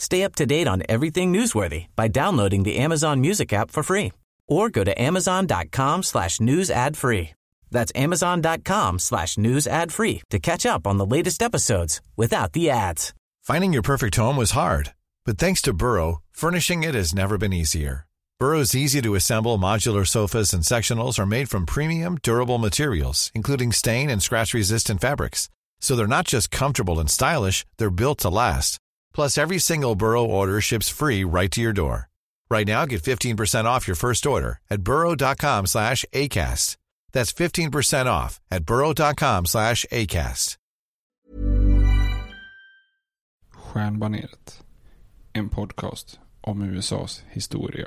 Stay up to date on everything newsworthy by downloading the Amazon Music app for free or go to amazon.com slash news ad free. That's amazon.com slash news ad free to catch up on the latest episodes without the ads. Finding your perfect home was hard, but thanks to Burrow, furnishing it has never been easier. Burrow's easy to assemble modular sofas and sectionals are made from premium, durable materials, including stain and scratch resistant fabrics. So they're not just comfortable and stylish, they're built to last. Plus, every single Burrow order ships free right to your door. Right now, get 15% off your first order at burrow.com slash ACAST. That's 15% off at burrow.com slash ACAST. Stjärnbaneret. En podcast om USAs historia.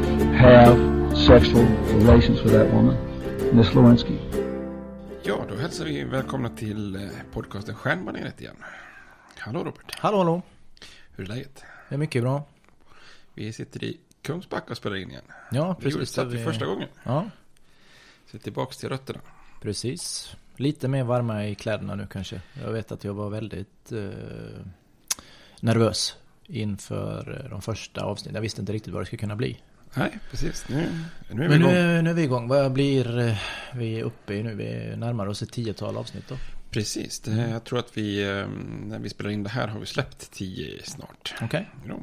have sexual relations with that woman, Miss Lewinsky. Ja, då hälsar vi välkomna till eh, podcasten Stjärnbaneret igen. Hallå Robert, Hallå, hallå. hur är läget? Det är mycket bra. Vi sitter i Kungsbacka och spelar in igen. Ja, Vi gjorde precis. det för första gången. Ja, Så tillbaka till rötterna. precis. Lite mer varma i kläderna nu kanske. Jag vet att jag var väldigt eh, nervös inför eh, de första avsnitten. Jag visste inte riktigt vad det skulle kunna bli. Nej, precis. Nu, nu är vi Men igång. nu, nu är vi igång. Vad blir eh, vi uppe i nu? Vi närmar oss ett tiotal avsnitt då. Precis, det, jag tror att vi, eh, när vi spelar in det här har vi släppt tio snart. Okej. Ja.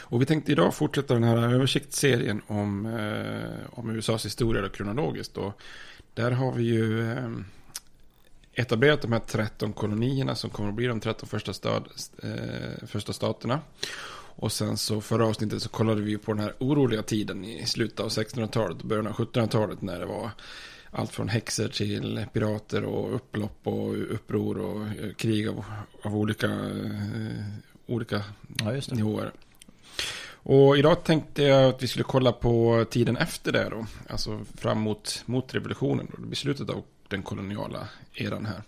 Och vi tänkte idag fortsätta den här översiktsserien om, eh, om USAs historia då, kronologiskt. Och där har vi ju eh, etablerat de här 13 kolonierna som kommer att bli de 13 första, stad, eh, första staterna. Och sen så förra avsnittet så kollade vi på den här oroliga tiden i slutet av 1600-talet och början av 1700-talet när det var allt från häxor till pirater och upplopp och uppror och eh, krig av, av olika, eh, olika Ja, nivåer. Och idag tänkte jag att vi skulle kolla på tiden efter det då. Alltså fram mot, mot revolutionen. Då. Det blir slutet av den koloniala eran här.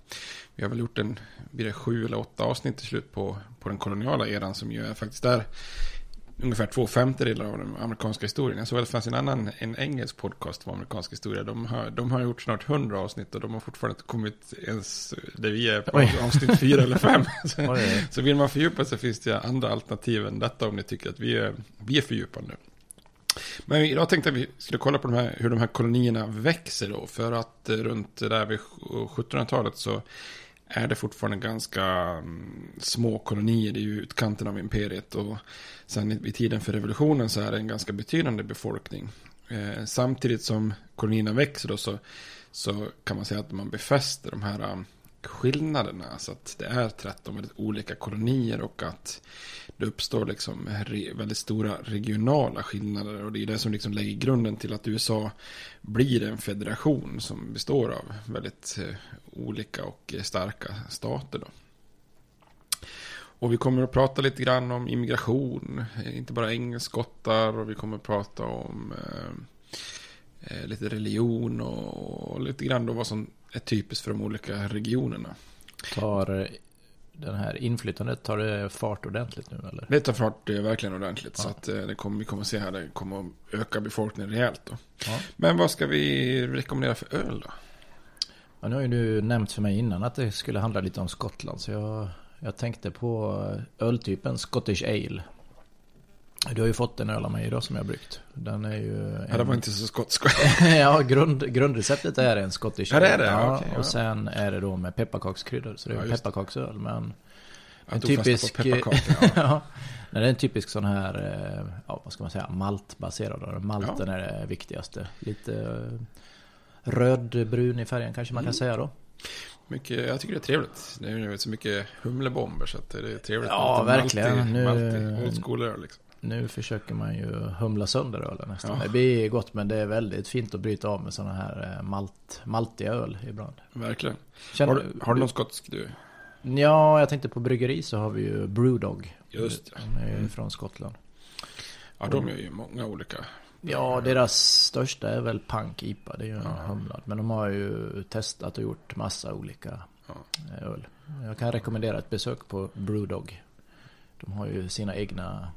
Vi har väl gjort en, blir det sju eller åtta avsnitt till slut på, på den koloniala eran som ju är faktiskt där ungefär två femtedelar av den amerikanska historien. Jag såg att det fanns en annan, en engelsk podcast om amerikansk historia. De har, de har gjort snart hundra avsnitt och de har fortfarande inte kommit ens där vi är på Oj. avsnitt fyra eller fem. Så, så vill man fördjupa sig finns det andra alternativ än detta om ni tycker att vi är, vi är fördjupande. Men idag tänkte jag att vi skulle kolla på de här, hur de här kolonierna växer då. För att eh, runt där vid 1700-talet eh, så är det fortfarande ganska mm, små kolonier i utkanten av imperiet. Och sen vid tiden för revolutionen så är det en ganska betydande befolkning. Eh, samtidigt som kolonierna växer då så, så kan man säga att man befäster de här mm, skillnaderna. Så att det är 13 väldigt olika kolonier och att det uppstår liksom väldigt stora regionala skillnader. Och det är det som liksom lägger grunden till att USA blir en federation som består av väldigt eh, olika och starka stater. Då. Och vi kommer att prata lite grann om immigration, eh, inte bara engelskottar och vi kommer att prata om eh, eh lite religion och, och, lite grann då vad som är typiskt för de olika regionerna. Tar den här inflytandet, tar det fart ordentligt nu eller? Det tar fart eh, verkligen ordentligt. Ja. Så att eh, det kommer, vi kommer att se här, det kommer att öka befolkningen rejält då. Ja. Men vad ska vi rekommendera för öl då? Ja, nu har ju du nämnt för mig innan att det skulle handla lite om Skottland. Så jag, jag tänkte på öltypen Scottish Ale. Du har ju fått en öl av mig idag som jag har bryggt. Den är ju... En... Ja, det var inte så skotsk. ja, grund, grundreceptet är en Scottish Ja, det är det? Ja, okay, ja. Och sen är det då med pepparkakskryddor. Så det är ja, pepparkaksöl. Men en typisk... ja. ja. Det är en typisk sån här, eh, ja vad ska man säga, maltbaserad. Malten ja. är det viktigaste. Lite eh, rödbrun i färgen kanske man kan mm. säga då. Mycket, jag tycker det är trevligt. Det är så mycket humlebomber så det är trevligt. Ja, verkligen. Maltig, nu, maltig, old school liksom. Nu försöker man ju humla sönder ölen nästan. Ja. Det blir gott men det är väldigt fint att bryta av med sådana här eh, malt, maltiga öl ibland. Verkligen. Känner, har, du, har du någon skotsk du? Ja, jag tänkte på bryggeri så har vi ju Brewdog. Just det. De är ju mm. från Skottland. Ja, de gör ju många olika. Ja, deras största är väl Punk IPA. Det är ju en ja. humlad. Men de har ju testat och gjort massa olika ja. öl. Jag kan rekommendera ett besök på Brewdog. De har ju sina egna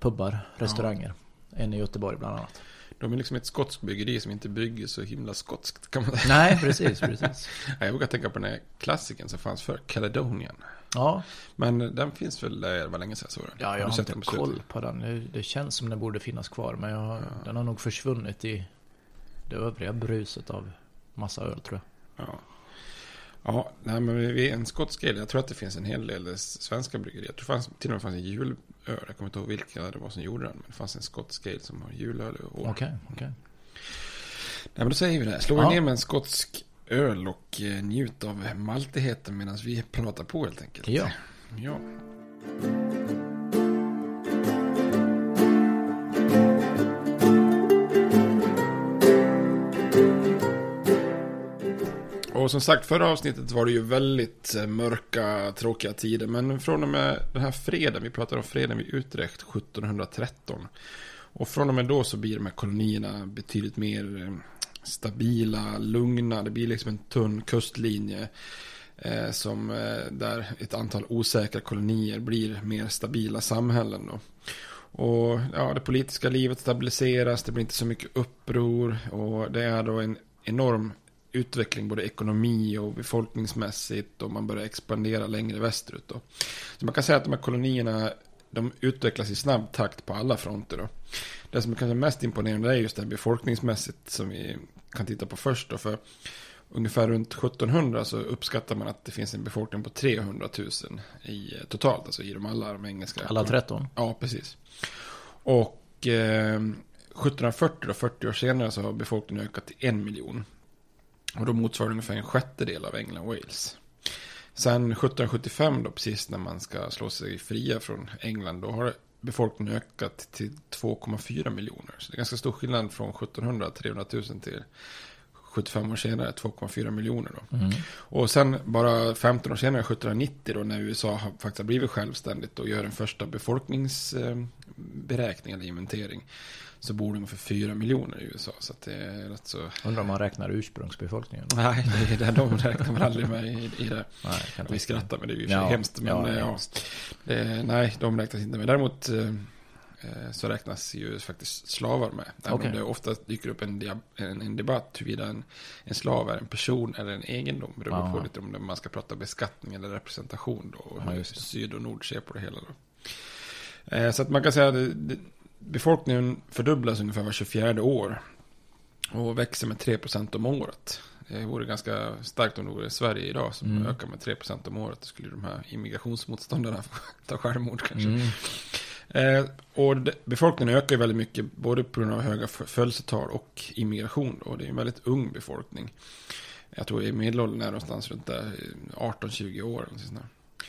pubbar, restauranger. Ja. En i Göteborg bland annat. De är liksom ett skotskt byggeri som inte bygger så himla skotskt kan man säga. Nej, precis, precis. jag vågar tänka på den här klassiken som fanns för Caledonian. Ja. Men den finns väl, det var länge sedan så Ja, jag har inte koll på den. Det, det, känns som den borde finnas kvar. Men jag, ja. den har nog försvunnit i det övriga bruset av massa öl tror jag. Ja. Ja, nej, men vi är en skotsk ale. Jag tror att det finns en hel del svenska bryggerier. Jag tror fanns, till och med fanns en julöl. Jag kommer inte ihåg vilka det var som gjorde den. Men det fanns en skotsk ale som har julöl i år. Okej, okay, okej. Okay. Nej, men då säger vi det. Slå ja. ner med en skotsk öl och eh, njut av maltigheten medan vi pratar på helt enkelt. Ja. Ja. Och som sagt, förra avsnittet var det ju väldigt eh, mörka, tråkiga tider. Men från och med den här freden, vi pratar om freden vid Utrecht 1713. Och från och med då så blir de här kolonierna betydligt mer eh, stabila, lugna. Det blir liksom en tunn kustlinje. Eh, som eh, där ett antal osäkra kolonier blir mer stabila samhällen. Då. Och ja, det politiska livet stabiliseras, det blir inte så mycket uppror. Och det är då en enorm utveckling både ekonomi och befolkningsmässigt och man börjar expandera längre västerut. Då. Så man kan säga att de här kolonierna de utvecklas i snabb takt på alla fronter. Då. Det som är kanske mest imponerande är just det här befolkningsmässigt som vi kan titta på först. Då, för ungefär runt 1700 så uppskattar man att det finns en befolkning på 300 000 i, totalt. Alltså i de alla de engelska. Alla 13? Ja, precis. Och eh, 1740, då, 40 år senare, så har befolkningen ökat till en miljon. Och då motsvarar det ungefär en sjättedel av England och Wales. Sen 1775 då, precis när man ska slå sig fria från England, då har befolkningen ökat till 2,4 miljoner. Så det är ganska stor skillnad från 1700, 300 000 till 75 år senare, 2,4 miljoner. Då. Mm. Och sen bara 15 år senare, 1790, då, när USA har faktiskt har blivit självständigt och gör en första befolkningsberäkning eller inventering så bor det ungefär 4 miljoner i USA. Så det är rätt så... Undrar om man räknar ursprungsbefolkningen? Nej, det är det, de räknar man aldrig med i, i det. Nej, Vi skrattar men det är ju ja, hemskt. Men, ja, ja, det, nej, de räknas inte med. Däremot eh, eh, så räknas ju faktiskt slavar med. Även okay. om det ofta dyker upp en, en, en debatt huruvida en, en slav är en person eller en egendom. Det beror på lite om man ska prata beskattning eller representation då. Och hur syd och nord ser på det hela då. Eh, så att man kan säga att befolkningen fördubblas ungefär var 24 år. Och växer med 3% om året. Det vore ganska starkt om det vore Sverige idag som mm. ökar med 3% om året. Då skulle de här immigrationsmotståndarna ta självmord kanske. Mm. Eh, och befolkningen ökar väldigt mycket både på grund av höga födelsetal och immigration. Då. det är en väldigt ung befolkning. Jag tror i medelåldern är någonstans runt 18-20 år. eller.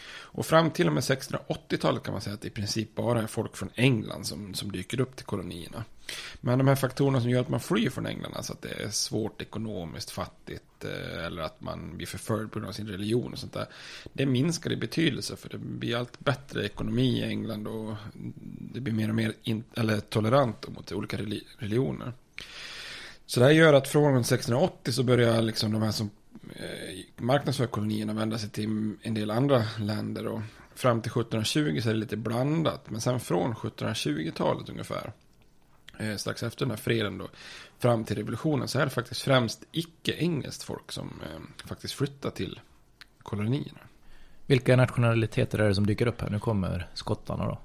Och fram till och med 1680-talet kan man säga att det i princip bara är folk från England som, som dyker upp till kolonierna. Men de här faktorerna som gör att man flyr från England, alltså att det är svårt ekonomiskt, fattigt eh, eller att man blir förföljd på grund av sin religion och sånt där. Det minskar i betydelse för det blir allt bättre ekonomi i England och det blir mer och mer in, eller tolerant mot olika religioner. Så det här gör att från 1680 så börjar liksom de här som eh, marknadsför kolonierna vända sig till en del andra länder. Och fram till 1720 så är det lite blandat. Men sen från 1720-talet ungefär, eh, strax efter den här freden då, fram till revolutionen så är det faktiskt främst icke-engelskt folk som eh, faktiskt flyttar till kolonierna. Vilka nationaliteter är det som dyker upp här? Nu kommer skottarna då.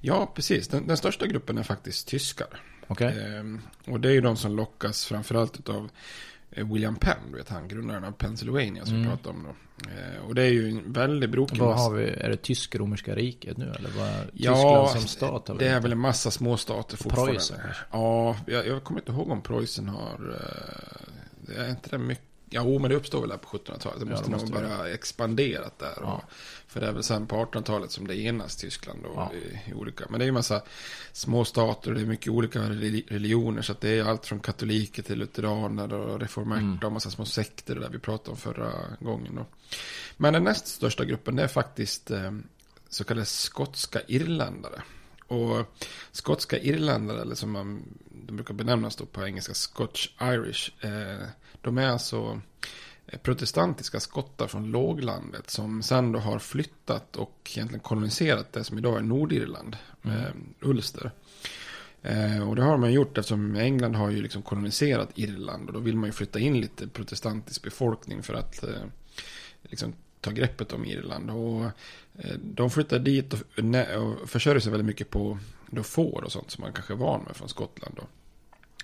Ja, precis. Den, den största gruppen är faktiskt tyskar. Okay. Ehm, och det är ju de som lockas framförallt av eh, William Penn, du vet han, grundaren av Pennsylvania som mm. vi pratade om då. Ehm, och det är ju en väldigt brokig Vad har vi, är det tysk-romerska riket nu eller vad är ja, Tyskland som stat? det är väl en massa småstater fortfarande. Preussen Ja, jag, jag kommer inte ihåg om Preussen har, uh, är inte det mycket Ja, men det uppstår väl där på 1700-talet. Det måste, ja, nog bara expanderat där. Ja. för det är väl sen på 1800-talet som det enas Tyskland då, ja. i, i, olika. Men det är ju massa små stater och det är mycket olika religioner. Så det är allt från katoliker till lutheraner och reformerta mm. och massa små sekter där vi pratade om förra gången. Då. Men den näst största gruppen det är faktiskt eh, så kallade skotska irländare. Och skotska irländare, eller som man, de brukar benämnas då på engelska, Scotch Irish. Eh, de är alltså eh, protestantiska skottar från låglandet som sen då har flyttat och egentligen koloniserat det som idag är Nordirland, mm. eh, Ulster. Eh, och det har man gjort eftersom England har ju liksom koloniserat Irland och då vill man ju flytta in lite protestantisk befolkning för att eh, liksom ta greppet om Irland. Och eh, de flyttar dit och, och försörjer sig väldigt mycket på då får och sånt som man kanske är van med från Skottland. Då.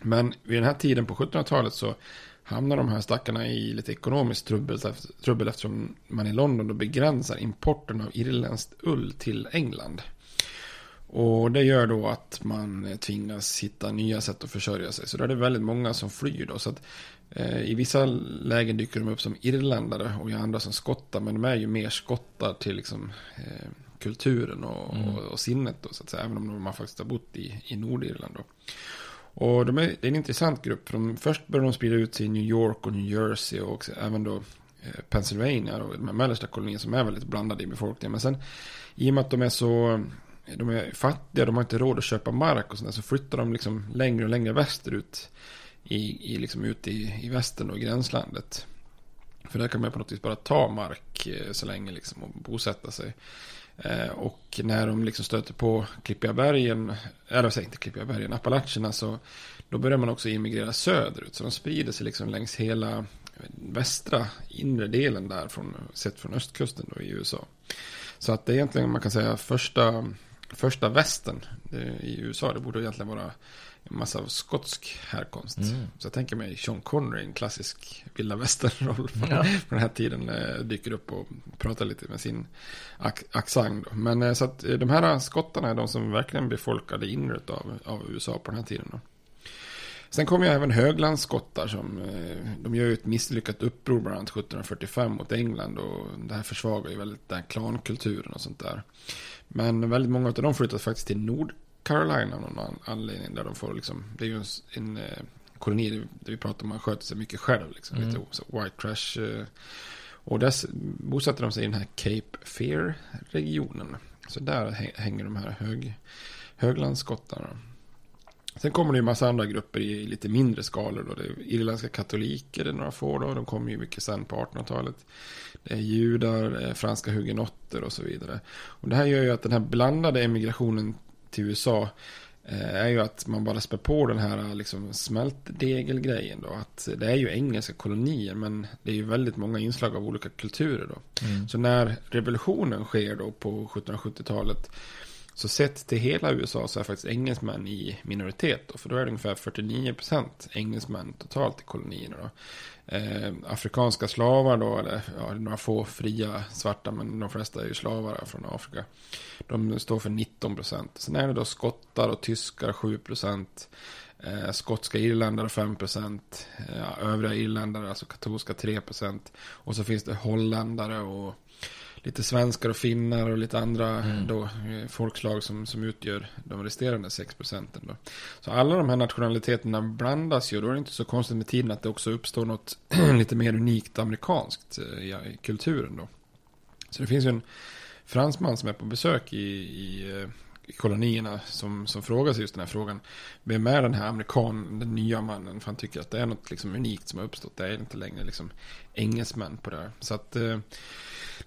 Men vid den här tiden på 1700-talet så hamnar de här stackarna i lite ekonomiskt trubbel, trubbel eftersom man i London då begränsar importen av irländskt ull till England. Och det gör då att man tvingas hitta nya sätt att försörja sig. Så då är det väldigt många som flyr då. Så att, eh, I vissa lägen dyker de upp som irländare och i andra som skottar. Men de är ju mer skottar till liksom, eh, kulturen och, mm. och, och, sinnet då, så att säga. Även om de faktiskt har bott i, i Nordirland då. Och de är, det är en intressant grupp. För de, först började de sprida ut sig i New York och New Jersey och också, även då eh, Pennsylvania och de här mellersta kolonierna som är väldigt blandade i befolkningen. Men sen i och med att de är så de är fattiga, de har inte råd att köpa mark och sådär. Så flyttar de liksom längre och längre västerut. I, i, liksom ut i, i västern och gränslandet. För där kan man på något vis bara ta mark eh, så länge liksom och bosätta sig. Eh, och när de liksom stöter på Klippiga bergen, eller eh, säg inte Klippiga bergen, Appalacherna så då börjar man också immigrera söderut. Så de sprider sig liksom längs hela västra inre delen där, från, sett från östkusten då i USA. Så att det är egentligen, man kan säga, första, första västen eh, i USA. Det borde egentligen vara en massa av skotsk härkomst. Mm. Så jag tänker mig Sean Connery, en klassisk vilda västern-roll från, ja. den här tiden, eh, dyker upp och pratar lite med sin accent. Men eh, så att eh, de här skottarna är de som verkligen befolkade inret av, av USA på den här tiden. Då. Sen kommer ju även höglandsskottar som, de gör ju ett misslyckat uppror bland annat 1745 mot England och det här försvagar ju väldigt den klankulturen och sånt där. Men väldigt många av dem flyttat faktiskt till Nord Carolina av någon anledning. Där de får liksom, det är ju en, en eh, koloni där vi pratar om man sköter sig mycket själv. Liksom, mm. lite så white trash. Eh, och där bosatte de sig i den här Cape Fear-regionen. Så där hänger de här hög, höglandsskottarna. Sen kommer det ju en massa andra grupper i lite mindre skalor. Då. Det är irländska katoliker, det är några få då. De kommer ju mycket sen på 1800-talet. Det är judar, det är franska hugenotter och så vidare. Och det här gör ju att den här blandade emigrationen till USA eh, är ju att man bara spär på den här liksom smältdegelgrejen då. Att det är ju engelska kolonier men det är ju väldigt många inslag av olika kulturer då. Mm. Så när revolutionen sker då på 1770-talet så sett till hela USA så är faktiskt engelsmän i minoritet då. För då är det ungefär 49% engelsmän totalt i kolonierna då eh, afrikanska slavar då, eller ja, några få fria svarta, men de flesta är ju slavar från Afrika. De står för 19 procent. Sen är det då skottar och tyskar 7 procent. Eh, skotska irländare 5 procent. Eh, övriga irländare, alltså katolska 3 procent. Och så finns det holländare och lite svenskar och finnar och lite andra Mm. då, eh, folkslag som, som utgör de resterande 6 procenten. Då. Så alla de här nationaliteterna blandas ju. Då är det inte så konstigt med tiden att det också uppstår något lite mer unikt amerikanskt eh, i, i kulturen. Då. Så det finns ju en fransman som är på besök i, i, eh, i kolonierna som, som frågar sig just den här frågan. Vem är den här amerikanen, den nya mannen? För han tycker att det är något liksom unikt som har uppstått. Det är inte längre liksom engelsmän på det här. Så att eh,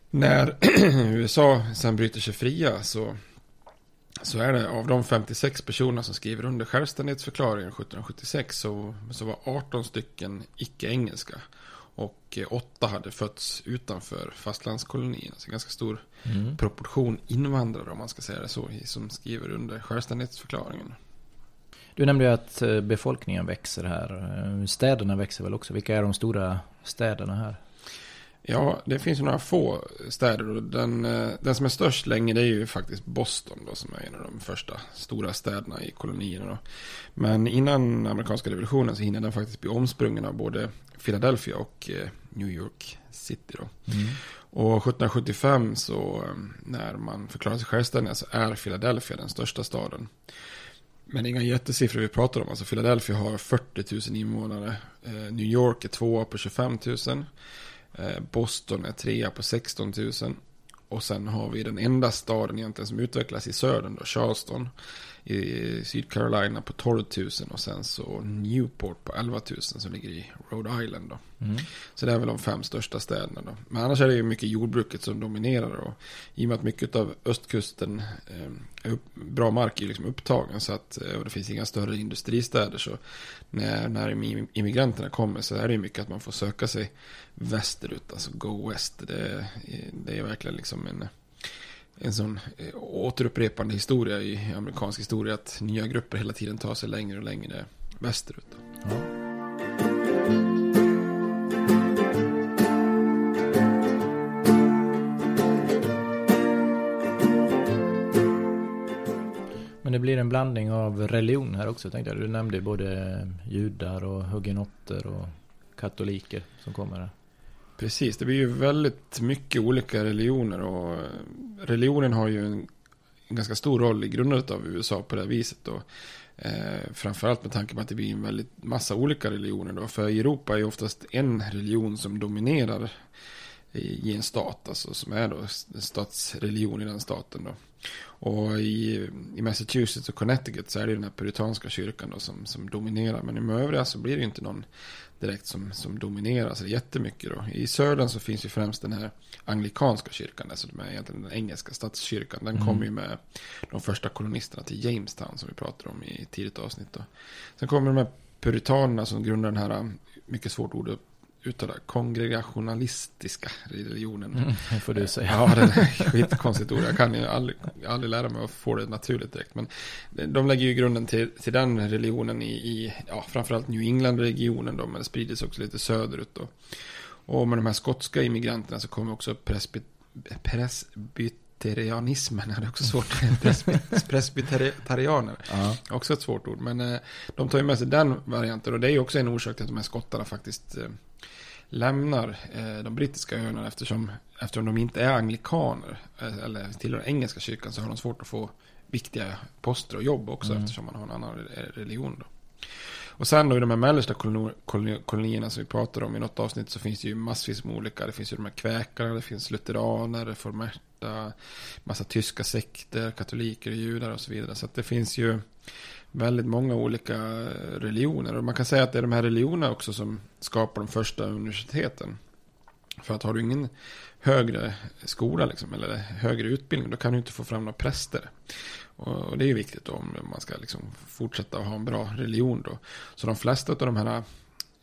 när USA sen bryter sig fria så, så är det av de 56 personer som skriver under självständighetsförklaringen 1776 så, så var 18 stycken icke-engelska. Och eh, åtta hade fötts utanför fastlandskolonierna. Så ganska stor Mm. proportion invandrare om man ska säga det så. Som skriver under självständighetsförklaringen. Du nämnde ju att eh, befolkningen växer här. Eh, Städerna växer väl också. Vilka är de stora städerna här? Ja, det finns ju några få städer. Och den, eh, den som är störst länge det är ju faktiskt Boston då, som är en av de första stora städerna i kolonierna. Då. Men innan amerikanska revolutionen så hinner den faktiskt bli omsprungen av både Philadelphia och eh, New York City. Då. Och 1775 så eh, när man förklarar sig självständiga så är Philadelphia den största staden. Men det är inga jättesiffror vi pratar om. Alltså Philadelphia har 40 000 invånare. New York är tvåa på 25 000. Eh, Boston är trea på 16 000. Och sen har vi den enda staden egentligen som utvecklas i södern då, Charleston. I Sydcarolina på 12 000 och sen så Newport på 11 000 som ligger i Rhode Island då. Så det är väl de fem största städerna då. Men annars är det ju mycket jordbruket som dominerar och i och med att mycket av östkusten eh, är upp, bra mark är liksom upptagen så att eh, och det finns inga större industristäder så när, när im- immigranterna kommer så är det ju mycket att man får söka sig västerut, alltså go west. Det, det är verkligen liksom en en sån eh, återupprepande historia i amerikansk historia att nya grupper hela tiden tar sig längre och längre västerut. Då. Men det blir en blandning av religion här också tänkte jag. Du nämnde både judar och hugenotter och katoliker som kommer här. Precis, det blir ju väldigt mycket olika religioner och eh, religionen har ju en, en ganska stor roll i grundandet av USA på det här viset då. Eh, framförallt med tanke på att det blir en väldigt massa olika religioner då. För i Europa är ju oftast en religion som dominerar i, i en stat, alltså som är då statsreligion i den staten då. Och i, i Massachusetts och Connecticut så är det den här puritanska kyrkan då som, som dominerar. Men i de övriga så blir det ju inte någon direkt som, som dominerar så det är jättemycket då. I södern så finns ju främst den här anglikanska kyrkan, alltså som är egentligen den engelska statskyrkan. Den Mm. kom ju med de första kolonisterna till Jamestown som vi pratade om i tidigt avsnitt då. Sen kommer de här puritanerna som grundar den här, mycket svårt ord att uttala, kongregationalistiska religionen. Mm, får du säga. Ja, det är skitkonstigt ord. Jag kan ju aldrig, aldrig lära mig att få det naturligt direkt. Men de lägger ju grunden till, till den religionen i, i ja, framförallt New England-regionen då, men det sprider sig också lite söderut då. Och med de här skotska immigranterna så kommer också presby, presbyterianismen, det är också svårt, Presby- presbyterianer. Ja. Också ett svårt ord, men eh, de tar ju med sig den varianten och det är ju också en orsak till att de här skottarna faktiskt eh, lämnar eh, de brittiska öarna eftersom, eftersom de inte är anglikaner eh, eller tillhör engelska kyrkan så har de svårt att få viktiga poster och jobb också Mm. eftersom man har en annan re- religion. Då. Och sen då i de här mellersta koloni- koloni- kolonierna som vi pratade om i något avsnitt så finns det ju massvis med olika. Det finns ju de här kväkarna, det finns lutheraner, reformerta, massa tyska sekter, katoliker, judar och så vidare. Så att det finns ju väldigt många olika religioner. Och man kan säga att det är de här religionerna också som skapar de första universiteten. För att har du ingen högre skola liksom, eller högre utbildning då kan du inte få fram några präster. Och det är ju viktigt då om man ska liksom fortsätta att ha en bra religion då. Så de flesta av de här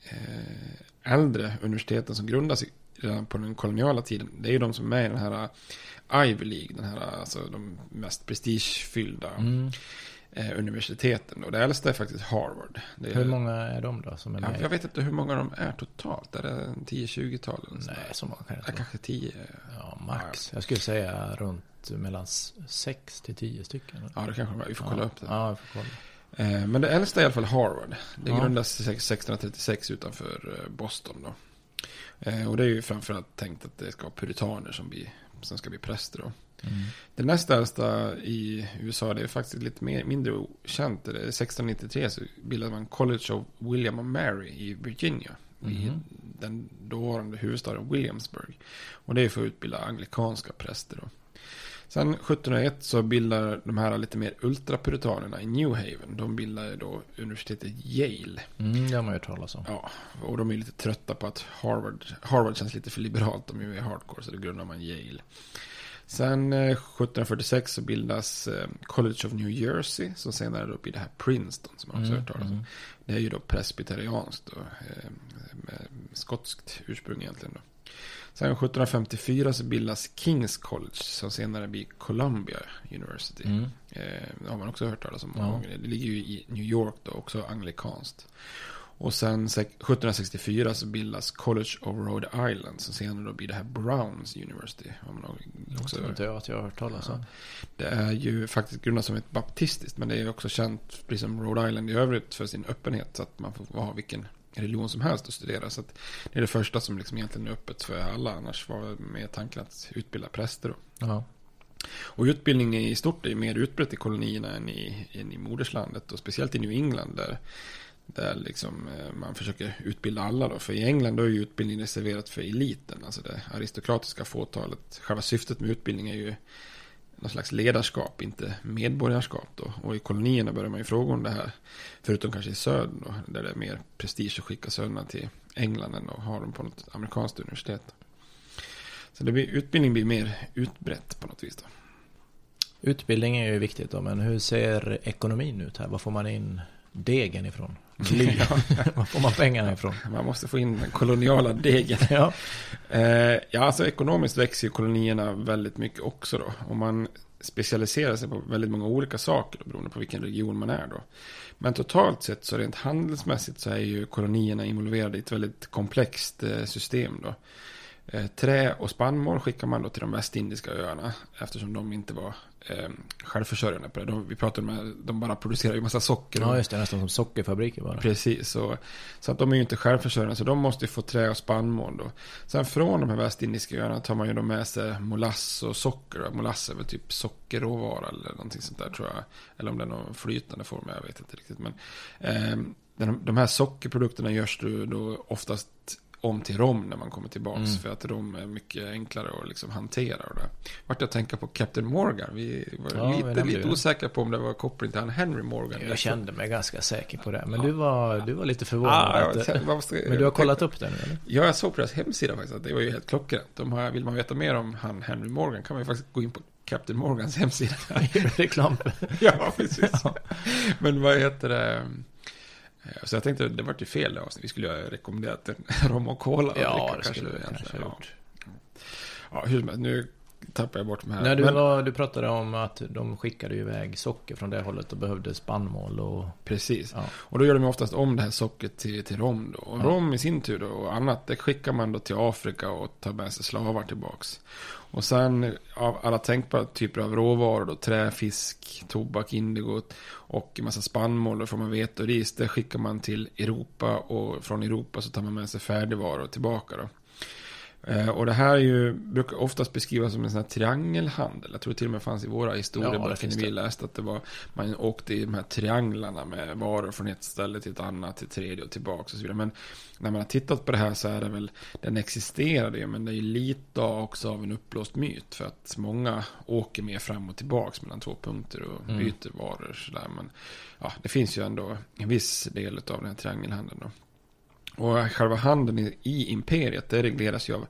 eh, äldre universiteten som grundas redan på den koloniala tiden. Det är ju de som är med i den här Ivy League. Den här, alltså de mest prestigefyllda Mm eh, universiteten. Och det äldsta är faktiskt Harvard. Är, Hur många är de då som är Ja, med? jag vet inte hur många de är totalt. Är det 10-20-tal? eller sånt Nej, så många kan jag Ja, inte. kanske 10. Ja, max. Jag skulle säga runt mellan 6 till 10 stycken. Ja, det kanske de är. Vi får kolla ja. upp det. Ja, jag får kolla. Eh, Men det äldsta är i alla fall Harvard. Det Ja. grundades 1636 utanför eh, Boston då. Eh, Och det är ju framförallt tänkt att det ska vara puritaner som, blir, som ska bli präster då. Mm. Det näst äldsta i USA, det är faktiskt lite mer, mindre känt. Det är 1693 så bildade man College of William och Mary i Virginia. I Mhm. den dåvarande huvudstaden Williamsburg. Och det är för att utbilda anglikanska präster då. Sen 1701 så bildar de här lite mer ultrapuritanerna i New Haven. De bildar då universitetet Yale. Mm, det har man ju hört talas om. Ja, och de är lite trötta på att Harvard, Harvard känns lite för liberalt. De är ju hardcore, så då grundar man Yale. Sen eh, 1746 så bildas eh, College of New Jersey, som senare då blir det här Princeton, som man också Mm, hört talas om. mm. Det är ju då presbyterianskt och eh, skotskt ursprung egentligen då. Sen 1754 så bildas Kings College, som senare blir Columbia University. Mm. Eh, det har man också hört talas om många Ja. gånger. Det ligger ju i New York då, också anglikanskt. Och sen sek- 1764 så bildas College of Rhode Island, som senare då blir det här Browns University. Har man också Också inte jag att jag har hört talas om. det är ju faktiskt grundat som ett baptistiskt, men det är också känt, precis som Rhode Island i övrigt, för sin öppenhet. Så att man får ha vilken religion som helst att studera. Så att det är det första som liksom egentligen är öppet för alla. Annars var med tanken att utbilda präster då. Och utbildning i stort är mer utbrett i kolonierna än i, än i moderslandet. Och speciellt i New England där, där liksom eh, man försöker utbilda alla då. För i England då är ju utbildning reserverat för eliten. Alltså det aristokratiska fåtalet. Själva syftet med utbildning är ju någon slags ledarskap, inte medborgarskap då. Och i kolonierna börjar man ju fråga om det här. Förutom kanske i södern då, där det är mer prestige att skicka sönerna till England än att ha dem på något amerikanskt universitet. Så det blir, utbildning blir mer utbrett på något vis då. Utbildning är ju viktigt då, men hur ser ekonomin ut här? Var får man in degen ifrån? Bly. Var får man pengarna ifrån? Man måste få in den koloniala degen. Ja. Eh, ja, alltså ekonomiskt växer ju kolonierna väldigt mycket också då. Och man specialiserar sig på väldigt många olika saker då, beroende på vilken region man är då. Men totalt sett så rent handelsmässigt så är ju kolonierna involverade i ett väldigt komplext eh, system då. Eh, trä och spannmål skickar man då till de västindiska öarna eftersom de inte var eh, självförsörjande på det. De, vi pratade om att de bara producerar ju massa socker. ja, just det. Nästan som sockerfabriker bara. Precis, så, så att de är ju inte självförsörjande, så de måste ju få trä och spannmål då. Sen från de här västindiska öarna tar man ju då med sig molass och socker. Molass är väl typ sockerråvara eller någonting sånt där tror jag. Eller om det är någon flytande form, jag vet inte riktigt. Men eh, de, här sockerprodukterna görs då oftast om till rom när man kommer tillbaks. Mm. För att rom är mycket enklare att liksom hantera. Och det. Vart jag tänka på Captain Morgan. Vi var Ja, lite, lite osäkra på om det var koppling till han Henry Morgan. Jag kände mig ganska säker på det. Men du var, du var lite förvånad. Att, jag- men du har kollat upp det nu eller? Ja, jag såg på deras hemsida faktiskt att det var ju helt klockrent. De har, vill man veta mer om han Henry Morgan kan man ju faktiskt gå in på Captain Morgans hemsida. Reklam. ja, precis. Men vad heter det? Eh, Så jag tänkte, det var ju fel avsnitt. Vi skulle ju ha rekommenderat en rom och cola. Ja, det skulle vi kanske gjort. Ja, hur som helst, nu tappar jag bort de här. Nej, du, Men- var, du pratade om att de skickade iväg socker från det hållet och behövde spannmål och... Precis. Ja. Och då gör de oftast om det här sockret till, till rom då. Och Ja. rom i sin tur då, och annat, det skickar man då till Afrika och tar med sig slavar tillbaks. Och sen av alla tänkbara typer av råvaror då, trä, fisk, tobak, indigo och en massa spannmål, då får man vete och ris, det skickar man till Europa och från Europa så tar man med sig färdigvaror tillbaka då. Eh, Och det här är ju, brukar oftast beskrivas som en sån här triangelhandel. Jag tror till och med fanns i våra Ja, historieböcker det finns när vi läste att det var, man åkte i de här trianglarna med varor från ett ställe till ett annat, till tredje och tillbaka och så vidare. Men när man har tittat på det här så är det väl, den existerade ju, men det är lite också av en uppblåst myt. För att många åker mer fram och tillbaka mellan två punkter och Mm. byter varor sådär. Men ja, det finns ju ändå en viss del av den här triangelhandeln då. Och själva handeln i, i imperiet, det regleras ju av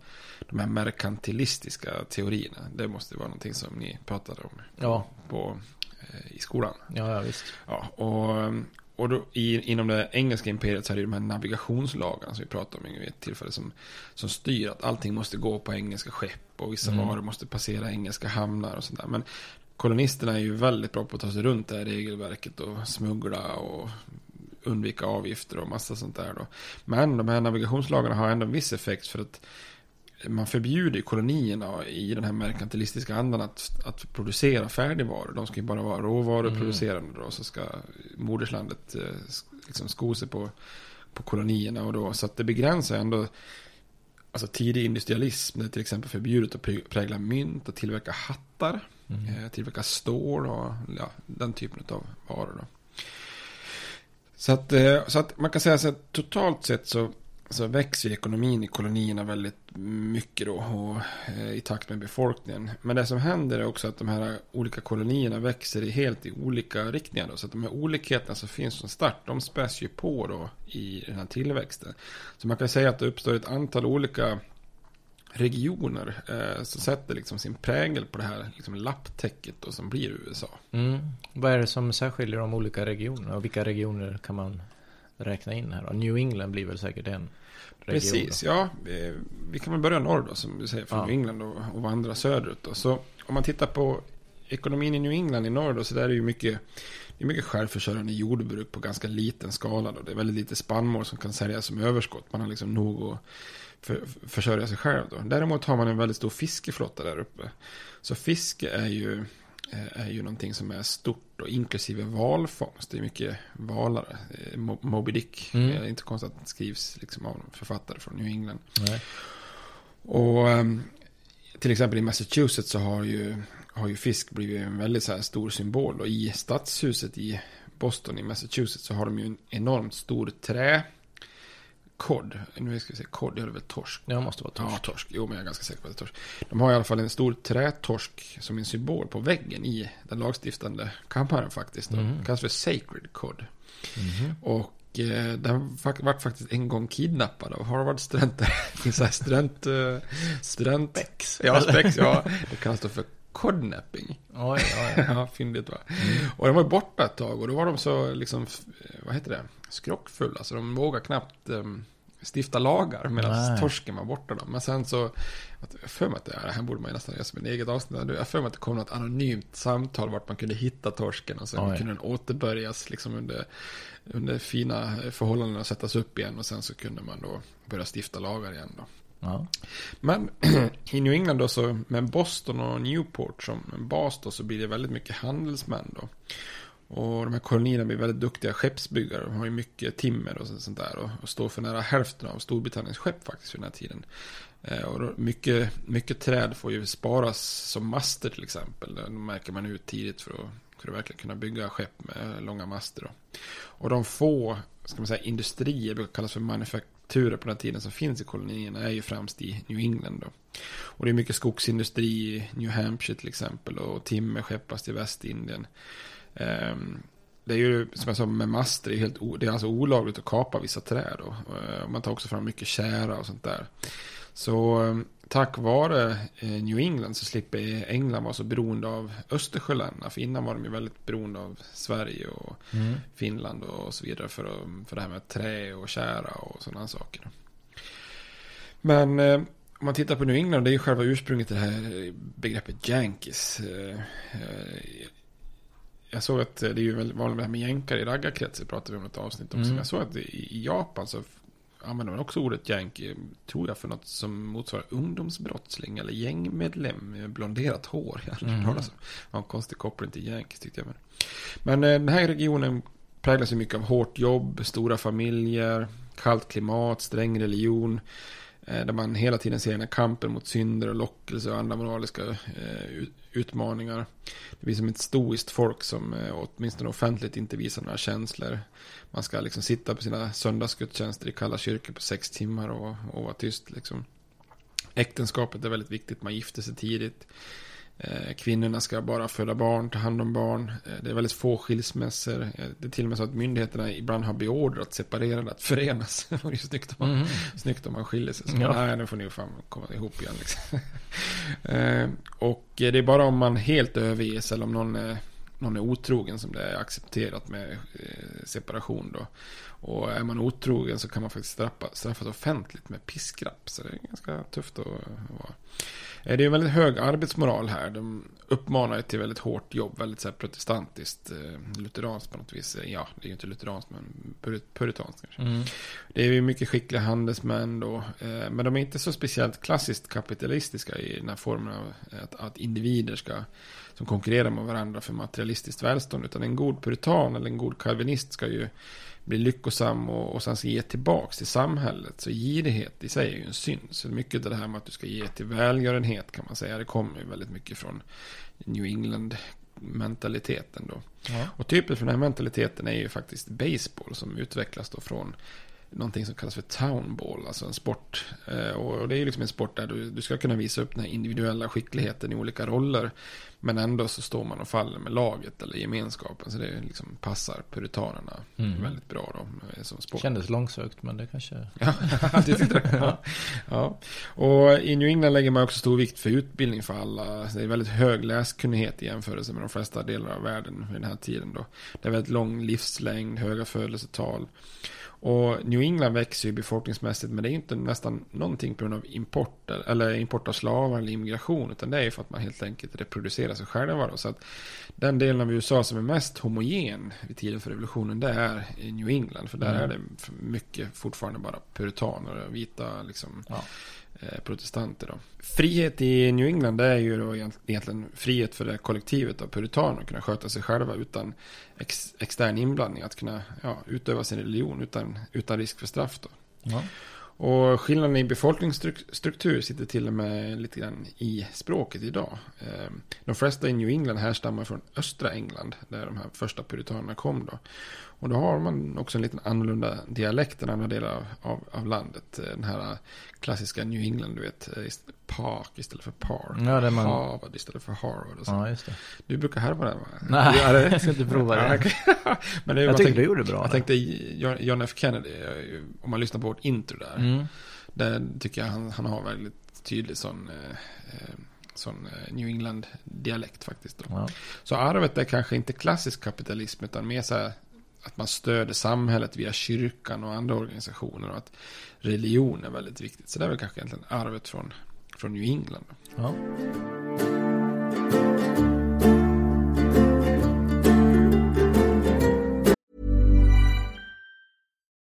de här merkantilistiska teorierna. Det måste vara någonting som ni pratade om Ja, på, eh, i skolan. ja, ja visst. Ja, och, och då i, inom det engelska imperiet så är det ju de här navigationslagarna som vi pratade om vid ett tillfälle som, som styr att allting måste gå på engelska skepp och vissa Mm. varor måste passera engelska hamnar och sånt där. Men kolonisterna är ju väldigt bra på att ta sig runt det här regelverket och smuggla och undvika avgifter och massa sånt där då. Men de här navigationslagarna har ändå en viss effekt för att man förbjuder kolonierna i den här merkantilistiska andan att, att producera färdigvaror. De ska ju bara vara råvaruproducerande då. Så ska moderslandet eh, liksom sko sig på, på kolonierna. Och då, så att det begränsar ändå alltså tidig industrialism. Det är till exempel förbjudet att prägla mynt och tillverka hattar. Mm. Tillverka stål och ja, den typen av varor. Då. Så att, eh, så att man kan säga så att totalt sett så så växer ekonomin i kolonierna väldigt mycket då och, eh, i takt med befolkningen. Men det som händer är också att de här olika kolonierna växer i helt i olika riktningar. Då, så att de här olikheterna som finns från start, de späs ju på då i den här tillväxten. Så man kan säga att det uppstår ett antal olika regioner eh, som sätter liksom sin prägel på det här liksom lapptäcket då, som blir USA. Mm. Vad är det som särskiljer de olika regionerna och vilka regioner kan man räkna in här? Då? New England blir väl säkert en Precis, ja. Vi kan väl börja norr då, som du säger, från ja. New England och, och vandra söderut. Då. Så om man tittar på ekonomin i New England i norr då, så där är det ju mycket, det är mycket självförsörjande jordbruk på ganska liten skala. Då. Det är väldigt lite spannmål som kan säljas som överskott. Man har liksom nog att för, försörja sig själv. Då. Däremot har man en väldigt stor fiskeflotta där uppe. Så fiske är ju Eh, är ju någonting som är stort och inklusive valfångst. Det är mycket valare. Eh, Moby Dick. Mm. Är inte konstigt att det skrivs liksom av författare från New England. Nej. Och ehm, till exempel i Massachusetts så har ju, har ju fisk blivit en väldigt så stor symbol. Och i stadshuset i Boston i Massachusetts så har de ju en enormt stor trä kod. Nu ska vi se, kod, det är väl torsk? Ja, måste vara torsk. Ja, torsk. Jo, men jag är ganska säker på att det är torsk. De har i alla fall en stor trätorsk som en symbol på väggen i den lagstiftande kammaren faktiskt. Mm. Det kallas för Sacred Cod. Mm. Och eh, den vart faktiskt en gång kidnappad av Harvard-studenter. Här student... Eh, student... Spex. Ja, spex, ja. Det kallas då för Codnapping. Oj, oj. ja, fyndigt va. Mm. Och de var borta ett tag och då var de så liksom, vad heter det, skrockfulla. Så de vågade knappt um, stifta lagar medan torsken var borta. Då. Men sen så, jag för mig att det, här borde man ju nästan göra som en eget avsnitt. Jag för mig att det kom något anonymt samtal vart man kunde hitta torsken och sen Oj. kunde den återbörjas liksom under, under fina förhållanden och sättas upp igen och sen så kunde man då börja stifta lagar igen då. Ja. Men i New England då så med Boston och Newport som bas då så blir det väldigt mycket handelsmän då. Och de här kolonierna blir väldigt duktiga skeppsbyggare. De har ju mycket timmer och sånt där. Och, och står för nära hälften av Storbritanniens skepp faktiskt vid den här tiden. Eh, och då, mycket, mycket träd får ju sparas som master till exempel. Det märker man ut tidigt för att, för att verkligen kunna bygga skepp med långa master. Då. Och de få ska man säga, industrier, brukar kallas för manufakturer på den här tiden som finns i kolonierna, är ju främst i New England. Då. Och det är mycket skogsindustri i New Hampshire till exempel. Och timmer skeppas till Västindien. Ehm, det är ju som jag sa med master, det är, helt det är alltså olagligt att kapa vissa träd. Då. Ehm, man tar också fram mycket kära och sånt där. Så ehm, tack vare eh, New England så slipper England vara så beroende av Östersjöländerna. För innan var de ju väldigt beroende av Sverige och mm. Finland och så vidare för, för det här med trä och kära och sådana saker. Men om man tittar på New England, det är ju själva ursprunget till det här begreppet Yankees. Eh, jag såg att det är ju väldigt vanligt med jänkare i raggarkretsar, pratade vi om ett avsnitt också. Mm. Jag såg att i Japan så använder man också ordet yankee, tror jag, för något som motsvarar ungdomsbrottsling eller gängmedlem med blonderat hår. Jag mm. det var en konstig koppling till yankees tyckte jag. Men, men eh, den här regionen präglas ju mycket av hårt jobb, stora familjer, kallt klimat, sträng religion. Eh, där man hela tiden ser den här kampen mot synder och lockelse och andra moraliska eh, utmaningar. Det blir som ett stoiskt folk som eh, åtminstone offentligt inte visar några känslor. Man ska liksom sitta på sina söndagsgudstjänster i kalla kyrkor på sex timmar och, och vara tyst. Liksom. Äktenskapet är väldigt viktigt, man gifter sig tidigt. Eh, kvinnorna ska bara föda barn, ta hand om barn. Eh, det är väldigt få skilsmässor. Eh, det är till och med så att myndigheterna ibland har beordrat separerade att förenas. det är snyggt om man, mm. snyggt om man skiljer sig. Så, ja. Nej, nu får ni fan komma ihop igen. Liksom. och det är bara om man helt överges eller om någon är, någon är otrogen som det är accepterat med separation. Då. Och är man otrogen så kan man faktiskt straffa, straffas offentligt med piskrapp. Så det är ganska tufft att vara. Eh, det är en väldigt hög arbetsmoral här. De uppmanar till väldigt hårt jobb, väldigt så här protestantiskt, eh, lutheranskt på något vis. Ja, det är ju inte lutheranskt, men puritanskt kanske. Mm. Det är ju mycket skickliga handelsmän då. Eh, men de är inte så speciellt klassiskt kapitalistiska i den här formen av att, att individer ska som konkurrerar med varandra för materialistiskt välstånd. Utan en god puritan eller en god kalvinist ska ju bli lyckosam och, och sen ska ge tillbaks till samhället. Så girighet i sig är ju en synd. Så mycket det här med att du ska ge till välgörenhet kan man säga. Det kommer ju väldigt mycket från New England mentaliteten då. Ja. Och typiskt för den här mentaliteten är ju faktiskt baseball som utvecklas då från någonting som kallas för townball, alltså en sport. Eh, och det är ju liksom en sport där du, du ska kunna visa upp den här individuella skickligheten i olika roller. Men ändå så står man och faller med laget eller gemenskapen. Så det liksom passar puritanerna mm. väldigt bra då eh, som sport. Kändes långsökt men det kanske... ja, det? Ja. ja. Och i New England lägger man också stor vikt för utbildning för alla. Det är väldigt hög läskunnighet i jämförelse med de flesta delar av världen vid den här tiden då. Det är väldigt lång livslängd, höga födelsetal. Och New England växer ju befolkningsmässigt men det är inte nästan någonting på grund av import eller import av slavar eller immigration utan det är ju för att man helt enkelt reproducerar sig själva. Då. Så att den delen av USA som är mest homogen vid tiden för revolutionen det är New England för där mm. är det mycket fortfarande bara puritaner och vita liksom. Ja protestanter. Då. Frihet i New England är ju då egentligen frihet för det kollektivet av puritaner att kunna sköta sig själva utan ex, extern inblandning. Att kunna ja, utöva sin religion utan, utan risk för straff. Då. Ja. Och skillnaden i befolkningsstruktur sitter till och med lite grann i språket idag. Ehm, de flesta i New England härstammar från östra England, där de här första puritanerna kom då. Och då har man också en liten annorlunda dialekt än andra delar av, av, landet. Den här klassiska New England, du vet, park istället för park. Ja, det man... Harvard istället för Harvard. Och så. Ja, just det. Du brukar härva den va? Nej, jag ska inte prova det. Men det jag tyckte du gjorde bra. Jag tänkte John F Kennedy, om man lyssnar på vårt intro där. Mm. Där tycker jag han, han har väldigt tydlig sån... Eh, eh sån eh, New England-dialekt faktiskt. Då. Ja. Så arvet är kanske inte klassisk kapitalism utan mer så här att man stöder samhället via kyrkan och andra organisationer och att religion är väldigt viktigt. Så det är väl kanske egentligen arvet från, från New England. Ja.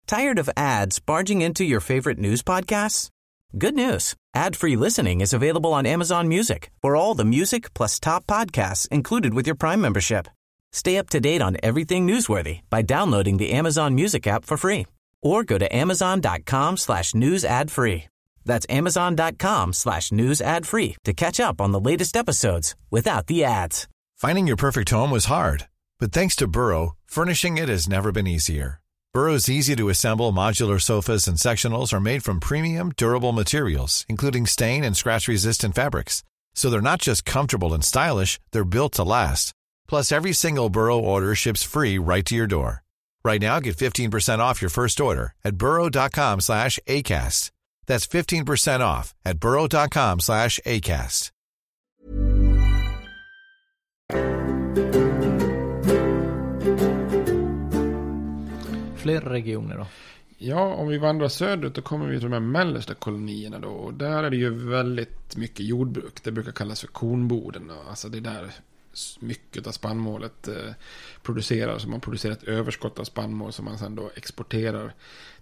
Tired of ads barging into your favorite news podcasts? Good news. Ad-free listening is available on Amazon Music for all the music plus top podcasts included with your Prime membership. Stay up to date on everything newsworthy by downloading the Amazon Music app for free or go to amazon.com slash news ad free. That's amazon.com slash news ad free to catch up on the latest episodes without the ads. Finding your perfect home was hard, but thanks to Burrow, furnishing it has never been easier. Burrow's easy to assemble modular sofas and sectionals are made from premium, durable materials, including stain and scratch resistant fabrics. So they're not just comfortable and stylish, they're built to last. Plus, every single Burrow order ships free right to your door. Right now, get 15% off your first order at burrow.com slash ACAST. That's 15% off at burrow.com slash ACAST. Fler regioner då? Ja, om vi vandrar söderut då kommer vi till de här mellersta kolonierna då. Och där är det ju väldigt mycket jordbruk. Det brukar kallas för kornboden. Alltså det är där mycket av spannmålet eh, producerar, så Man producerar ett överskott av spannmål som man sedan då exporterar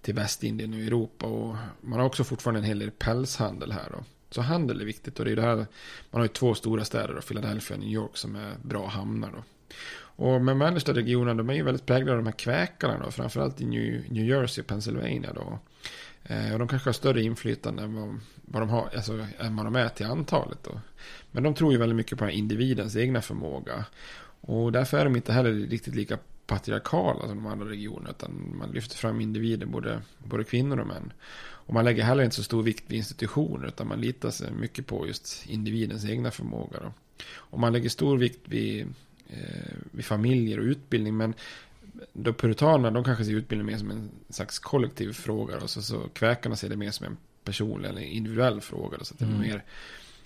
till Västindien och Europa. Och man har också fortfarande en hel del pälshandel här. Då. Så handel är viktigt och det är det här, man har ju två stora städer, då, Philadelphia och New York, som är bra hamnar. Då. Och med mellersta regionen, de är ju väldigt präglade av de här kväkarna då, framförallt i New, New Jersey och Pennsylvania då. Eh, och de kanske har större inflytande än vad, vad, de har, alltså, än vad de är till antalet. Då. Men de tror ju väldigt mycket på individens egna förmåga. Och därför är de inte heller riktigt lika patriarkala som de andra regionerna. Utan man lyfter fram individer, både, både kvinnor och män. Och man lägger heller inte så stor vikt vid institutioner. Utan man litar sig mycket på just individens egna förmåga. Då. Och man lägger stor vikt vid, eh, vid familjer och utbildning. Men då puritanerna, de kanske ser utbildning mer som en slags kollektiv fråga. Och så, så kväkarna ser det mer som en personlig eller individuell fråga. Då, så att det är mm. mer,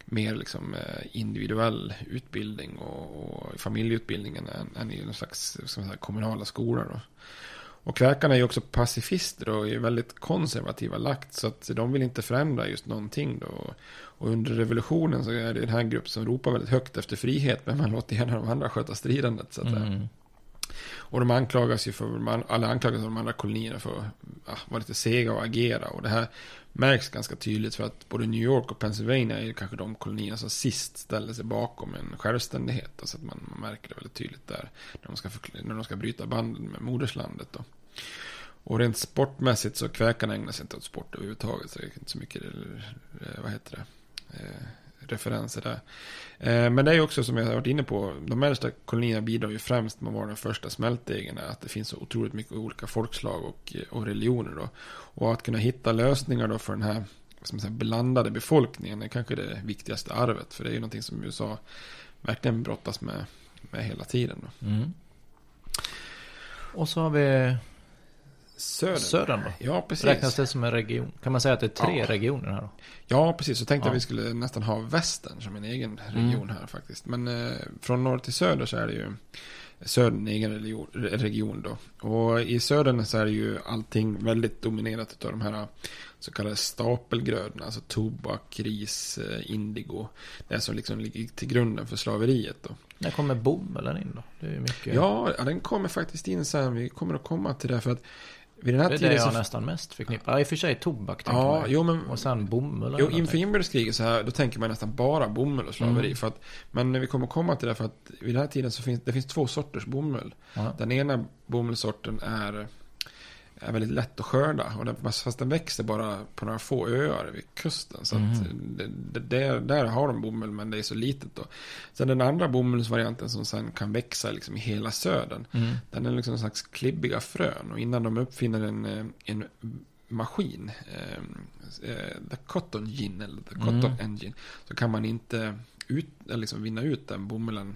mer liksom eh, individuell utbildning och, och familjeutbildningen än, än i någon slags säga, kommunala skolor. Då. Och kväkarna är ju också pacifister och är väldigt konservativa lagt. Så att de vill inte förändra just någonting då. Och under revolutionen så är det den här gruppen som ropar väldigt högt efter frihet. Men man låter gärna de andra sköta stridandet. Så att, mm. Och de anklagas ju för, alla anklagas av de andra kolonierna för att ja, vara lite sega och agera. Och det här märks ganska tydligt för att både New York och Pennsylvania är ju kanske de kolonierna som sist ställer sig bakom en självständighet. Alltså att man, man märker det väldigt tydligt där när de ska, när de ska bryta banden med moderslandet. Då. Och rent sportmässigt så kväkarna ägnar sig inte åt sport överhuvudtaget. Så det är inte så mycket, eh, vad heter det, eh, referenser där. Eh, men det är ju också som jag har varit inne på, de äldsta kolonierna bidrar ju främst med att vara den första smältdegen. Att det finns så otroligt mycket olika folkslag och, eh, och religioner då. Och att kunna hitta lösningar då för den här som säga, blandade befolkningen är kanske det viktigaste arvet. För det är ju någonting som USA verkligen brottas med, med hela tiden. Då. Mm. Och så har vi Södern. Södern då? Ja, precis. Räknas det som en region? Kan man säga att det är tre Ja. regioner här då? Ja, precis. Så tänkte Ja. jag vi skulle nästan ha västern som en egen region här faktiskt. Men eh, från norr till söder så är det ju södern en egen religion, region då. Och i södern så är det ju allting väldigt dominerat av de här så kallade stapelgrödorna. Alltså tobak, ris, eh, indigo. Det som liksom ligger till grunden för slaveriet då. När kommer bomullen in då? Det är mycket. Ja, ja, den kommer faktiskt in sen. Vi kommer att komma till det för att vid den här det är tiden det jag så... nästan mest förknippar. Ja, i och för sig tobak tänker Ja, man. jo men Och sen bomull. Jo, inför inbördeskriget så här, då tänker man nästan bara bomull och slaveri. Mm. För att, men när vi kommer komma till det, för att vid den här tiden så finns det finns två sorters bomull. Ja. Den ena bomullssorten är, är väldigt lätt att skörda. Och den, fast den växer bara på några få öar vid kusten. Så Mm. det, det, där, där har de bomull, men det är så litet då. Sen den andra bomullsvarianten som sen kan växa liksom i hela södern. Mm. Den är liksom en slags klibbiga frön. Och innan de uppfinner en, eh, en maskin, eh, eh, the cotton gin eller the cotton Mm. engine, så kan man inte ut, liksom vinna ut den bomullen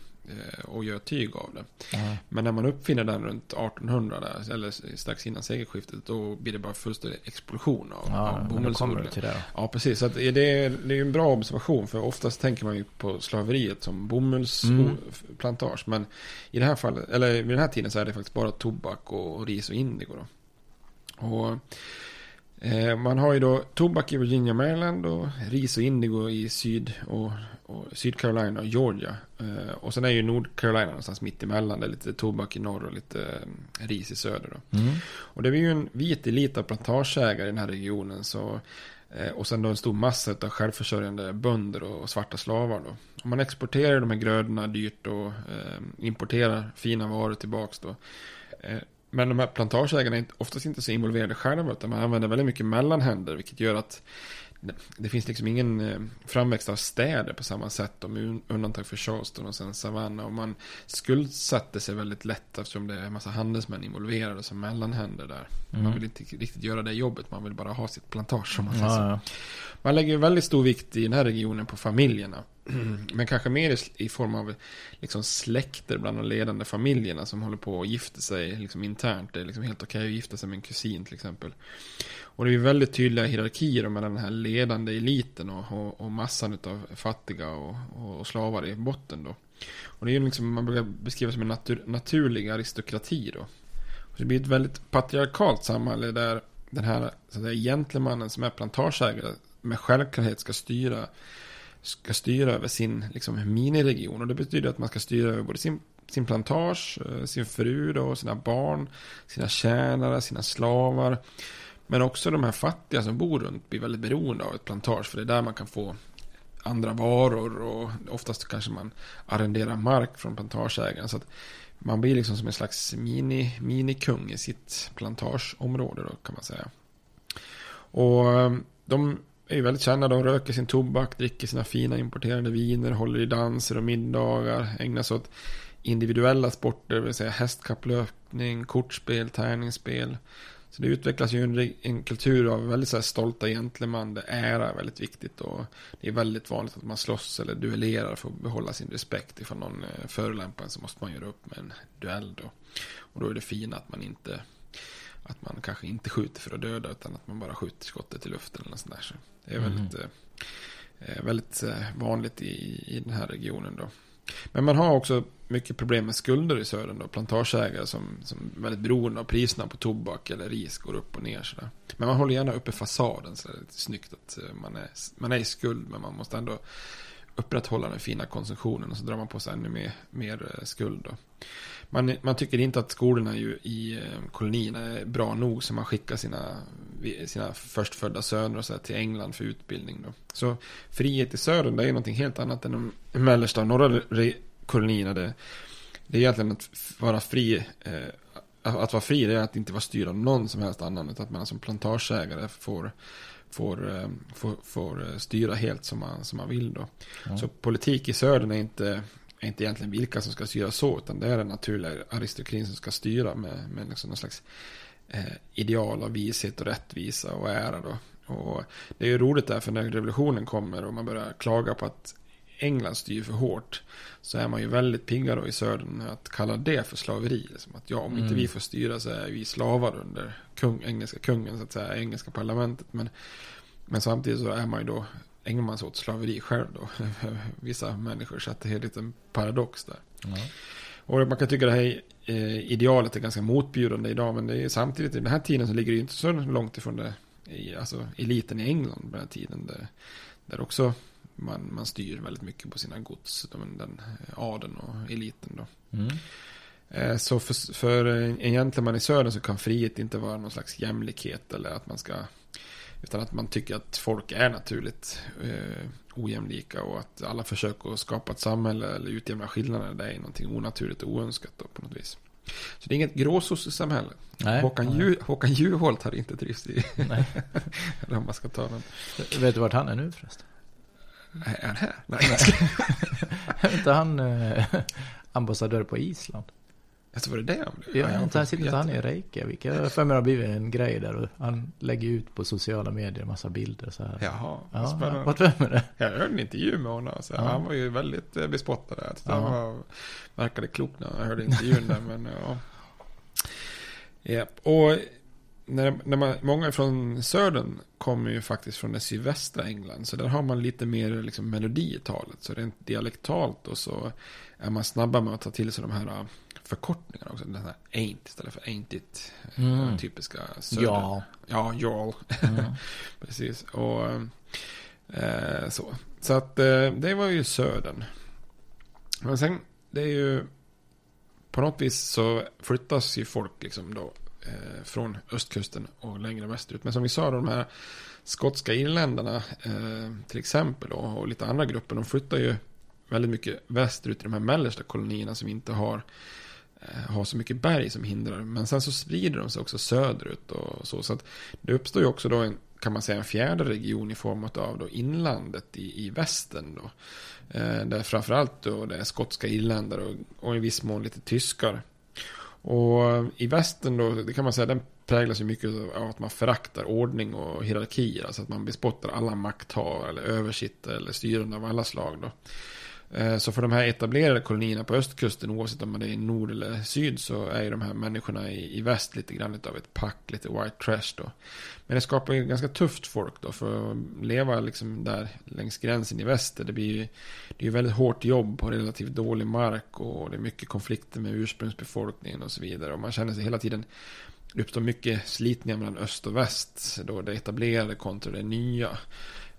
och göra tyg av det. Ja. Men när man uppfinner den runt 1800, där, eller strax innan sekelskiftet, då blir det bara fullständig explosion av, Ja, av bomullsodling. Ja, precis. Så det, är, det är en bra observation. För oftast tänker man ju på slaveriet som bomullsplantage. Men i det här fallet, eller vid den här tiden så är det faktiskt bara tobak och, och ris och indigo. Då. Och eh, man har ju då tobak i Virginia, Maryland och ris och indigo i syd och, och Sydcarolina och Georgia. Eh, och sen är ju Nordcarolina någonstans mitt emellan. Det är lite tobak i norr och lite eh, ris i söder. Då. Mm. Och det är ju en vit elit av plantageägare i den här regionen. Så, eh, och sen då en stor massa av självförsörjande bönder och svarta slavar. Då. Och man exporterar de här grödorna dyrt och eh, importerar fina varor tillbaks då. Men de här plantageägarna är oftast inte så involverade själva. Utan man använder väldigt mycket mellanhänder. Vilket gör att det- finns liksom ingen eh, framväxt av städer på samma sätt. Un- undantag för Charleston och sen Savannah. Och man skuldsatte sig väldigt lätt eftersom det är en massa handelsmän involverade som mellanhänder där. Man Mm. vill inte riktigt göra det jobbet. Man vill bara ha sitt plantage som man. Ja, ja. Man lägger väldigt stor vikt i den här regionen på familjerna. Men kanske mer i- form av liksom släkter bland de ledande familjerna som håller på att gifta sig liksom internt. Det är liksom helt okej att gifta sig med en kusin till exempel. Och det är väldigt tydliga hierarkier mellan den här ledande eliten och, och, och massan av fattiga och, och, och slavar i botten då. Och det är ju liksom, man brukar beskriva som en natur, naturlig aristokrati då. Och det blir ett väldigt patriarkalt samhälle där den här så att säga, gentlemannen som är plantageägare med självklarhet ska styra ska styra över sin liksom, miniregion. Och det betyder att man ska styra över både sin, sin plantage, eh, sin fru då, sina barn, sina tjänare, sina slavar. Men också de här fattiga som bor runt blir väldigt beroende av ett plantage. För det är där man kan få andra varor och oftast kanske man arrenderar mark från plantageägaren. Så att man blir liksom som en slags mini, minikung i sitt plantageområde då kan man säga. Och ehm, de är ju väldigt kända. De röker sin tobak, dricker sina fina importerade viner, håller i danser och middagar, ägnar sig åt individuella sporter, det vill säga hästkapplöpning, kortspel, tärningsspel. Så det utvecklas ju en, en kultur av väldigt så här stolta gentlemän, där ära är väldigt viktigt och det är väldigt vanligt att man slåss eller duellerar för att behålla sin respekt. Ifall någon eh, förolämpar en så måste man göra upp med en duell då. Och då är det fina att man inte att man kanske inte skjuter för att döda utan att man bara skjuter skottet i luften eller något sånt där. Så det är väldigt, eh, eh, väldigt eh, vanligt i, i den här regionen då. Men man har också mycket problem med skulder i södern då. Plantageägare som, som är väldigt beroende av priserna på tobak eller ris går upp och ner sådär. Men man håller gärna uppe fasaden så det är lite snyggt att man är, man är i skuld men man måste ändå upprätthålla den fina konsumtionen och så drar man på sig ännu mer, mer skuld. Då. Man, man tycker inte att skolorna ju i kolonierna är bra nog så man skickar sina, sina förstfödda söner och så här till England för utbildning. Då. Så frihet i södern det är någonting helt annat än de mellersta och norra kolonierna. Det, det är egentligen att vara fri. Eh, att vara fri det är att inte vara styrd av någon som helst annan. Utan att man som plantageägare får får, eh, får, får eh, styra helt som man, som man vill då. Ja. Så politik i södern är inte, är inte egentligen vilka som ska styra så, utan det är den naturliga aristokratin som ska styra med, med liksom någon slags ideal av vishet och rättvisa och ära då. Och det är ju roligt därför när revolutionen kommer och man börjar klaga på att England styr för hårt. Så är man ju väldigt pigga då i södern att kalla det för slaveri. Liksom att ja, om mm. inte vi får styra så är vi slavar under kung, engelska kungen, så att säga, engelska parlamentet. Men, men samtidigt så är man ju då, ägnar man sig åt slaveri själv då. Vissa människor, så att det är en liten paradox där. Mm. Och man kan tycka det här eh, idealet är ganska motbjudande idag, men det är samtidigt i den här tiden så ligger det inte så långt ifrån det, alltså eliten i England på den här tiden. Där, där också man, man styr väldigt mycket på sina gods. Den, den adeln och eliten då. Mm. Eh, så för, för en gentleman i södern så kan frihet inte vara någon slags jämlikhet eller att man ska utan att man tycker att folk är naturligt eh, ojämlika och att alla försöker att skapa ett samhälle eller utjämna skillnader det är någonting onaturligt och oönskat då, på något vis. Så det är inget gråsossesamhälle. Håkan, Ju, Håkan Juholt har inte trivts i. Nej. eller om man ska ta den. Vet du vart han är nu förresten? Är han här? Nej. är inte han eh, ambassadör på Island? Alltså var det det han blev? Ja, inte sitter inte han i Reykjavik? Jag har för mig det har blivit en grej där och han lägger ut på sociala medier en massa bilder så här. Jaha, ja, spännande. Vart vem är det? Jag hörde en intervju med honom. Så ja. Han var ju väldigt eh, bespottad där. Ja. Han var, verkade klok när jag hörde intervjun där. Men ja. ja. Och när, när man, många från södern kommer ju faktiskt från det sydvästra England. Så där har man lite mer liksom, melodi i talet. Så rent dialektalt och så är man snabbare med att ta till sig de här förkortningarna också. Den här ain't istället för ain't it. Mm. Typiska söder. Ja. Ja, ja. Mm. Precis. Och äh, så. Så att äh, det var ju södern. Men sen, det är ju på något vis så flyttas ju folk liksom då eh, från östkusten och längre västerut. Men som vi sa, de här skotska irländarna eh, till exempel och, och lite andra grupper, de flyttar ju väldigt mycket västerut i de här mellersta kolonierna som inte har, eh, Eh, har så mycket berg som hindrar. Men sen så sprider de sig också söderut och så. Så att det uppstår ju också då en, kan man säga, en fjärde region i form av då inlandet i, i västern. Då. Eh, där framförallt då det är skotska irländare och, och i viss mån lite tyskar. Och i västern då, det kan man säga, den präglas ju mycket av att man föraktar ordning och hierarkier. Alltså att man bespottar alla makthavare eller översittare eller styrande av alla slag då. Eh, så för de här etablerade kolonierna på östkusten, oavsett om man är i nord eller syd, så är ju de här människorna i, i väst lite grann av ett pack, lite white trash då. Men det skapar ju ganska tufft folk då, för att leva liksom där längs gränsen i väster. Det blir ju det är ju väldigt hårt jobb på relativt dålig mark och det är mycket konflikter med ursprungsbefolkningen och så vidare. Och man känner sig hela tiden det uppstår mycket slitningar mellan öst och väst. Då det etablerade kontra det nya.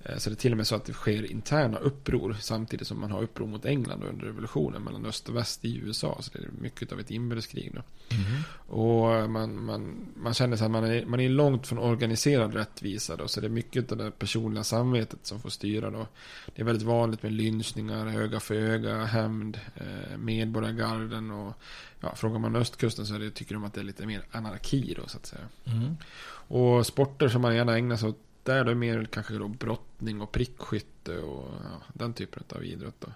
Eh, så det är till och med så att det sker interna uppror samtidigt som man har uppror mot England under revolutionen mellan öst och väst i USA. Så det är mycket av ett inbördeskrig. Då. Mm. Och man, man, man känner sig att man är, man är långt från organiserad rättvisa. Då, så det är mycket av det personliga samvetet som får styra. Då. Det är väldigt vanligt med lynchningar, öga för öga, hämnd, eh, medborgargarden och ja, frågar man östkusten så det, tycker de att det är lite mer anarki då så att säga. Mm. Och sporter som man gärna ägnar sig åt där då är mer kanske då brottning och prickskytte och ja, den typen av idrott. Då.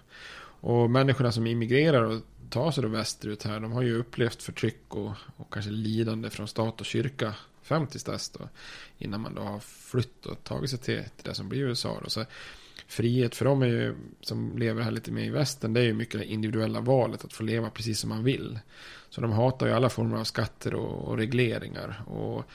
Och människorna som immigrerar och tar sig då västerut här, de har ju upplevt förtryck och, och kanske lidande från stat och kyrka fram tills dess då. Innan man då har flytt och tagit sig till, till det som blir USA då. Så frihet för dem är ju, som lever här lite mer i västern, det är ju mycket det individuella valet att få leva precis som man vill. Så de hatar ju alla former av skatter och, och regleringar. Och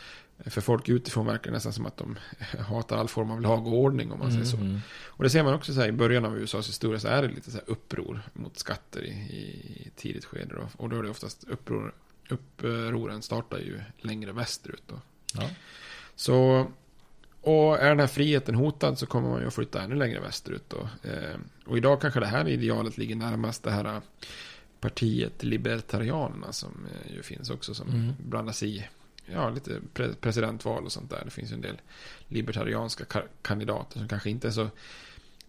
för folk utifrån verkar nästan som att de hatar all form av lag och ordning om man säger så. Mm. Och det ser man också så här, i början av USAs historia så är det lite så uppror mot skatter i, i tidigt skede. Då. Och då är det oftast uppror, upproren startar ju längre västerut. Då. Ja. Så och är den här friheten hotad så kommer man ju att flytta ännu längre västerut då. Eh, och idag kanske det här idealet ligger närmast det här partiet Libertarianerna som eh, ju finns också som mm. blandas i ja, lite pre presidentval och sånt där. Det finns ju en del libertarianska kandidater som kanske inte är så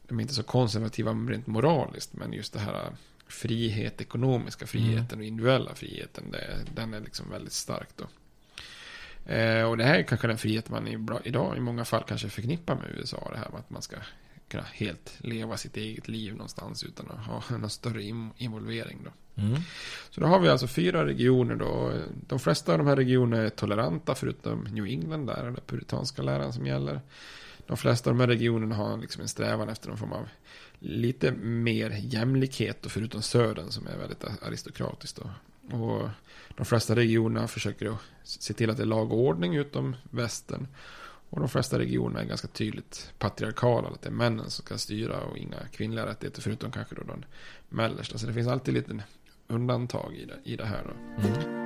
de är inte så konservativa rent moraliskt, men just det här frihet, ekonomiska friheten mm. och individuella friheten, det, den är liksom väldigt stark då. Eh, och det här är kanske den frihet man i, idag i många fall kanske förknippar med USA, det här med att man ska kunna helt leva sitt eget liv någonstans utan att ha någon större involvering då. Mm. Så då har vi alltså fyra regioner då. De flesta av de här regionerna är toleranta förutom New England, där är den puritanska läran som gäller. De flesta av de här regionerna har liksom en strävan efter någon form av lite mer jämlikhet och förutom södern som är väldigt aristokratiskt. Då. Och de flesta regionerna försöker se till att det är lag och ordning utom västern. Och de flesta regionerna är ganska tydligt patriarkala, att det är männen som ska styra och inga kvinnliga rättigheter förutom kanske då den mellersta. Så det finns alltid lite undantag i det, i det här. Då. Mm.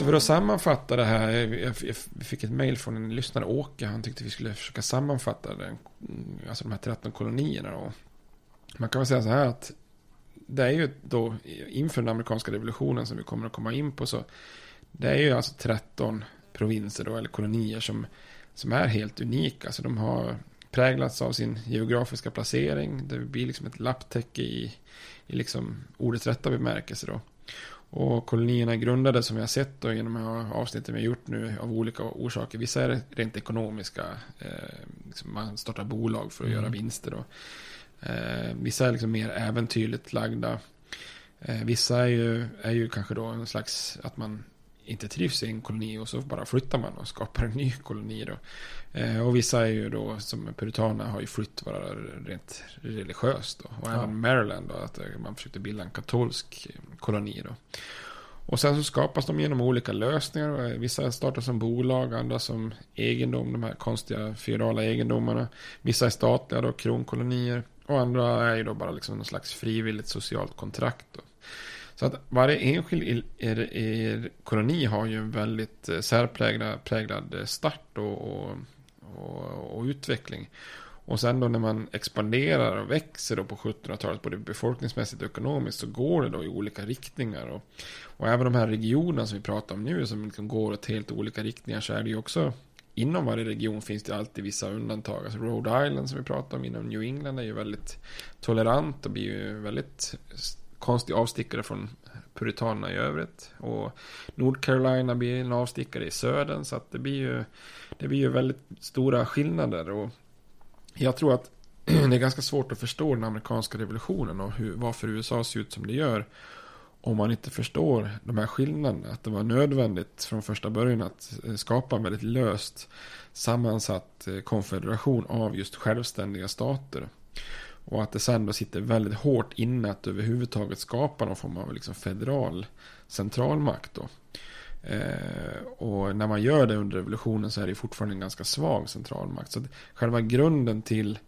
Så för att sammanfatta det här. Jag fick ett mail från en lyssnare, Åke. Han tyckte vi skulle försöka sammanfatta den, alltså de här 13 kolonierna. Då. Man kan väl säga så här att det är ju då inför den amerikanska revolutionen som vi kommer att komma in på. så Det är ju alltså 13 provinser då, eller kolonier som, som är helt unika. Alltså de har präglats av sin geografiska placering. Det blir liksom ett lapptäcke i, i liksom ordets rätta bemärkelse då. Och kolonierna grundades som vi har sett då genom avsnitten vi har gjort nu av olika orsaker. Vissa är rent ekonomiska. Eh, liksom man startar bolag för att mm. göra vinster. Då. Eh, vissa är liksom mer äventyrligt lagda. Eh, vissa är ju, är ju kanske då en slags att man inte trivs i en koloni och så bara flyttar man och skapar en ny koloni då. Eh, och vissa är ju då som puritaner har ju flytt bara rent religiöst då. Och ja. även Maryland då, att man försökte bilda en katolsk koloni då. Och sen så skapas de genom olika lösningar. Vissa startar som bolag, andra som egendom, de här konstiga feodala egendomarna. Vissa är statliga då, kronkolonier. Och andra är ju då bara liksom någon slags frivilligt socialt kontrakt då. Så att varje enskild er, er koloni har ju en väldigt eh, särpräglad präglad eh, start och, och, och, och, utveckling. Och sen då när man expanderar och växer då på 1700-talet både befolkningsmässigt och ekonomiskt så går det då i olika riktningar. Och, och även de här regionerna som vi pratar om nu som liksom går åt helt olika riktningar så är det ju också inom varje region finns det alltid vissa undantag. Alltså Rhode Island som vi pratar om inom New England är ju väldigt tolerant och blir ju väldigt konstig avstickare från puritanerna i övrigt. Och Nordcarolina blir en avstickare i södern. Så att det blir ju, det blir ju väldigt stora skillnader. Och jag tror att det är ganska svårt att förstå den amerikanska revolutionen och hur, varför USA ser ut som det gör. Om man inte förstår de här skillnaderna. Att det var nödvändigt från första början att eh, skapa en väldigt löst sammansatt eh, konfederation av just självständiga stater. Och att det sen då sitter väldigt hårt inne att överhuvudtaget skapa någon form av liksom federal centralmakt. Då. Eh, och när man gör det under revolutionen så är det fortfarande en ganska svag centralmakt. Så själva grunden till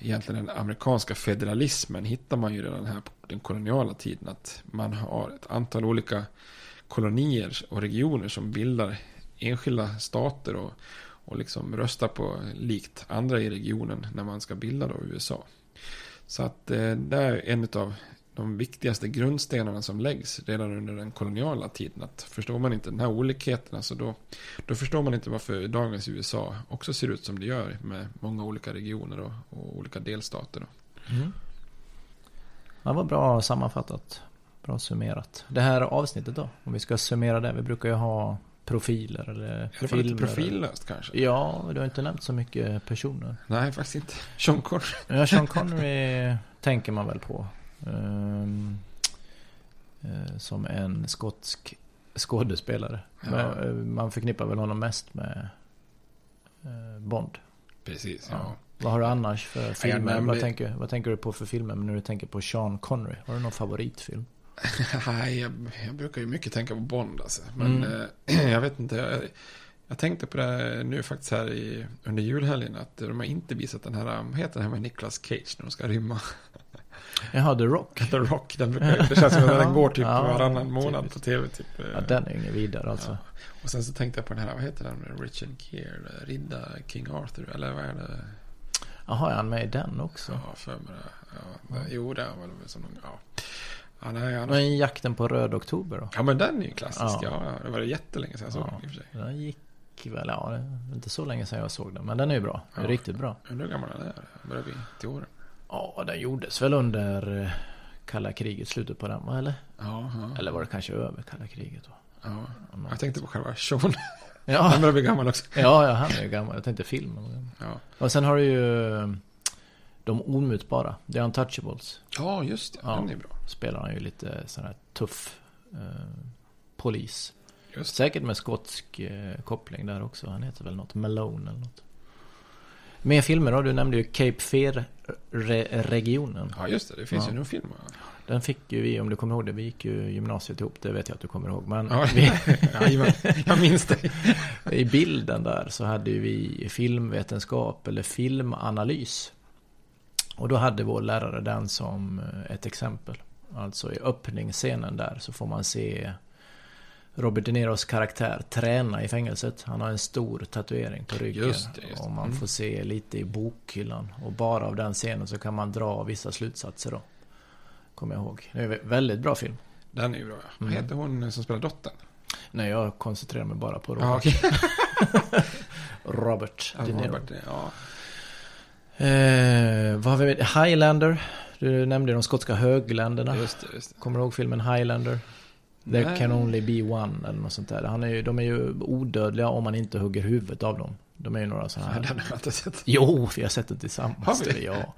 egentligen den amerikanska federalismen hittar man ju redan här på den koloniala tiden. Att man har ett antal olika kolonier och regioner som bildar enskilda stater och, och liksom röstar på likt andra i regionen när man ska bilda då USA. Så att eh, det är en av de viktigaste grundstenarna som läggs redan under den koloniala tiden. Att förstår man inte den här olikheten, alltså då, då förstår man inte varför dagens USA också ser ut som det gör med många olika regioner och, och olika delstater. Mm. Det var bra sammanfattat. Bra summerat. Det här avsnittet då? Om vi ska summera det. Vi brukar ju ha profiler eller det filmer. lite profillöst kanske? Ja, du har inte nämnt så mycket personer. Nej, faktiskt inte. Sean Connery. ja, Sean Connery tänker man väl på. Um, uh, som en skotsk skådespelare. Ja. Men, uh, man förknippar väl honom mest med uh, Bond. Precis, ja. ja. Vad har du annars för filmer? Vad, tänker, vad tänker du på för filmer när du tänker på Sean Connery? Har du någon favoritfilm? Nej, jag, jag, brukar ju mycket tänka på Bond alltså. Men mm. eh, jag vet inte. Jag, jag, tänkte på det nu faktiskt här i, under julhelgen. Att de har inte visat den här, vad heter det här med Nicolas Cage när de ska rymma? Jaha, The Rock. The Rock, den brukar, det känns som att den går typ Ja, varannan månad typiskt. på tv. Typ. Ja, den är ingen vidare alltså. Ja. Och sen så tänkte jag på den här, vad heter den? Richard Gere, Ridda King Arthur, eller vad är det? Jaha, är han med i den också? Ja, för mig det. Ja, det- Jo, det är han väl som någon, ja. Ja, nej, annars... Men Jakten på Röd Oktober då? ja, men den är ju klassisk. Ja. Ja. Det var det jättelänge sedan jag såg Ja. den i och för sig. Den gick väl, ja, det är inte så länge sedan jag såg den. Men den är ju bra. Den är Ja. riktigt bra. Undrar hur gammal den är. Börjar bli till åren. Ja, den gjordes väl under eh, kalla kriget, slutet på den? Eller? Ja, ja. Eller var det kanske över kalla kriget då? ja. Jag tänkte på själva Sean. Ja, Han börjar bli gammal också. ja, ja han är ju gammal. Jag tänkte filmen. Ja, Och sen har du ju eh, De omutbara, The Untouchables. ja just det. Ja. Den är bra. Spelar han ju lite sån här tuff eh, polis. Just Säkert med skotsk eh, koppling där också. Han heter väl något Malone eller något. Mer filmer då? Du nämnde ju Cape Fear-regionen. Ja, just det. Det finns Ja. ju någon film. va? Den fick ju vi, om du kommer ihåg det, vi gick ju gymnasiet ihop, det vet jag att du kommer ihåg. Men Ja, vi, Jajamän. jag minns det. i bilden där så hade vi filmvetenskap eller filmanalys. Och då hade vår lärare den som eh, ett exempel. Alltså i öppningsscenen där så får man se Robert De Niros karaktär träna i fängelset. Han har en stor tatuering på ryggen. Just det, just det. Och man Mm. får se lite i bokhyllan. Och bara av den scenen så kan man dra vissa slutsatser då. Kommer jag ihåg. Det är en väldigt bra film. Den är ju bra. Vad Mm. heter hon som spelar dottern? Nej, jag koncentrerar mig bara på Robert. Ja, okej. Robert De Niro. Robert, ja. Eh, vad har vi med? Highlander. Du nämnde de skotska högländerna. Just det, just det. Kommer du ihåg filmen Highlander? There Nej. can only be one eller något sånt där. Han är ju, de är ju odödliga om man inte hugger huvudet av dem. De är ju några sådana här... Den har jag inte sett. Jo, vi har sett den tillsammans. Har vi? Ja.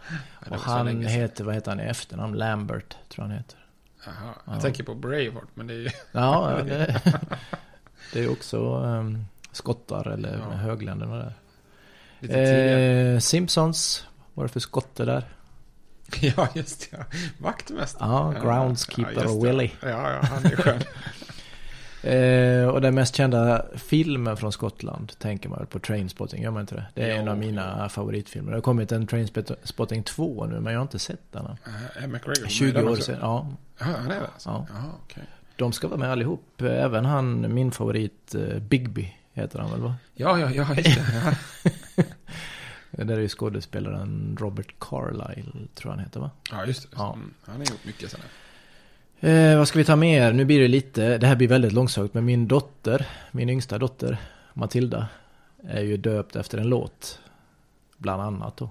Och han heter, vad heter han i efternamn? Lambert, tror han heter. Jaha, jag Ja. tänker på Braveheart, men det är ju... Ja, det, det är också um, skottar eller Ja. högländerna där. Eh, Simpsons, vad är det för skotte där? Ja, just det. Ja. Vaktmästare. Ja, groundskeeper det. Willy. Ja, ja, han är skön. Eh, och den mest kända filmen från Skottland tänker man väl på Trainspotting, gör man inte det? Det är Jo, en av mina favoritfilmer. Det har kommit en Trainspotting 2 nu, men jag har inte sett den är McGregor med 20 den år sedan, ja. Ja, han är det alltså? Ja. Jaha, okej. De ska vara med allihop. Även han, min favorit, eh, Bigby, heter han väl va? Ja, ja, ja, just det. Ja, Det där är ju skådespelaren Robert Carlyle, tror jag han heter va? ja just det. Ja. Mm, han har gjort mycket sådana. Eh, vad ska vi ta mer? Nu blir det lite, det här blir väldigt långsökt, men min dotter, min yngsta dotter, Matilda, är ju döpt efter en låt. Bland annat då.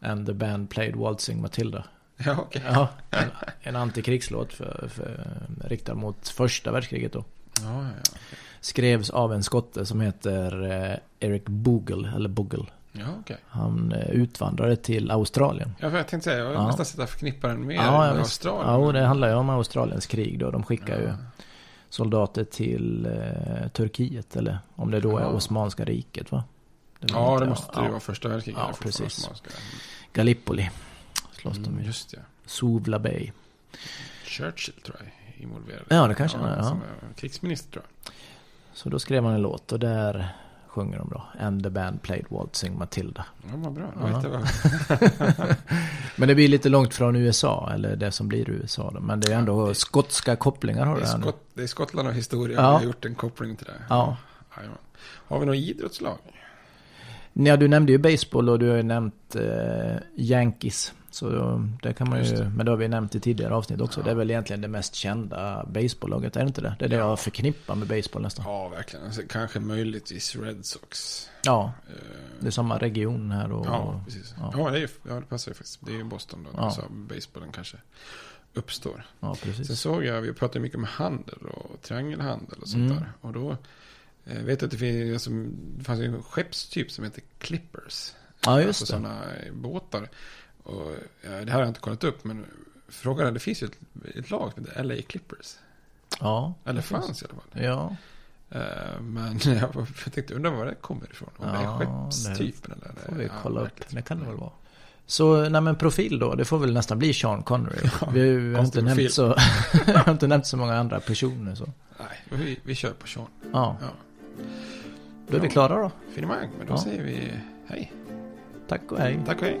And the band played Waltzing Matilda. Ja, okej. Ja, en, en antikrigslåt för, för, riktad mot första världskriget då. Ja, ja, ja. Skrevs av en skotte som heter eh, Eric Bogle, eller Bogle. Ja, okej. Han eh, utvandrade till Australien. Ja, för jag tänkte säga, jag Ja. nästan sett att förknippa den med Ja, ja, med. Australien. Ja, det handlar ju om Australiens krig då. De skickar ju Ja. soldater till eh, Turkiet eller om det då är Ja. Osmanska riket va? Det Ja, inte- det måste ja. ju vara första världskriget. Ja, precis. Osmanska. Gallipoli slåss de Mm, i. just det. Suvla Bay. Churchill tror jag involverad. Ja, det kanske han är, ja. Krigsminister tror jag. Så då skrev han en låt och där sjunger de då. And the band played Waltzing Matilda. Ja, vad bra. Ja. Vad... Men det blir lite långt från USA, eller det som blir USA då. Men det är ändå det- skotska kopplingar har Det det är, nu. Skott, det är Skottland och historia. Ja. Ja. Jag har gjort en koppling till det. Ja. Jajamän. Har vi något idrottslag? Ja, du nämnde ju baseball och du har ju nämnt eh, Yankees. Så det kan man ju, men det har vi nämnt i tidigare avsnitt också. Ja. Det är väl egentligen det mest kända baseballlaget, är det inte det? Det är det jag förknippar med baseball nästan. Ja, verkligen. Alltså, kanske möjligtvis Red Sox. Ja, Eh, det är samma region här och... Ja, precis. ja. Ja, det, är, ja, det passar ju faktiskt. Det är ju Boston då. Ja. Så baseballen kanske uppstår. Ja, Sen precis. såg jag, vi pratade mycket om handel och triangelhandel och sånt Mm. där. Och då eh, vet jag att det, finns, alltså, det fanns en skeppstyp som heter Clippers. Ja, just alltså det. sådana båtar. Och, ja, det här har jag inte kollat upp, men frågan är, det finns ju ett, ett lag som heter LA Clippers. Ja. Eller det finns. fanns i alla fall. Ja, Eh, men jag, jag tänkte undra var det kommer ifrån. Om det är Ja, skeppstypen eller? får vi ja, kolla upp. Det kan det väl vara. Så, nej men profil då, det får väl nästan bli Sean Connery. vi, vi, har inte nämnt så, har inte nämnt så många andra personer så. Nej, vi, vi kör på Sean. Ja, Ja. då är vi klara då. Finemang, men då Ja. säger vi hej. Tack och hej. Tack och hej.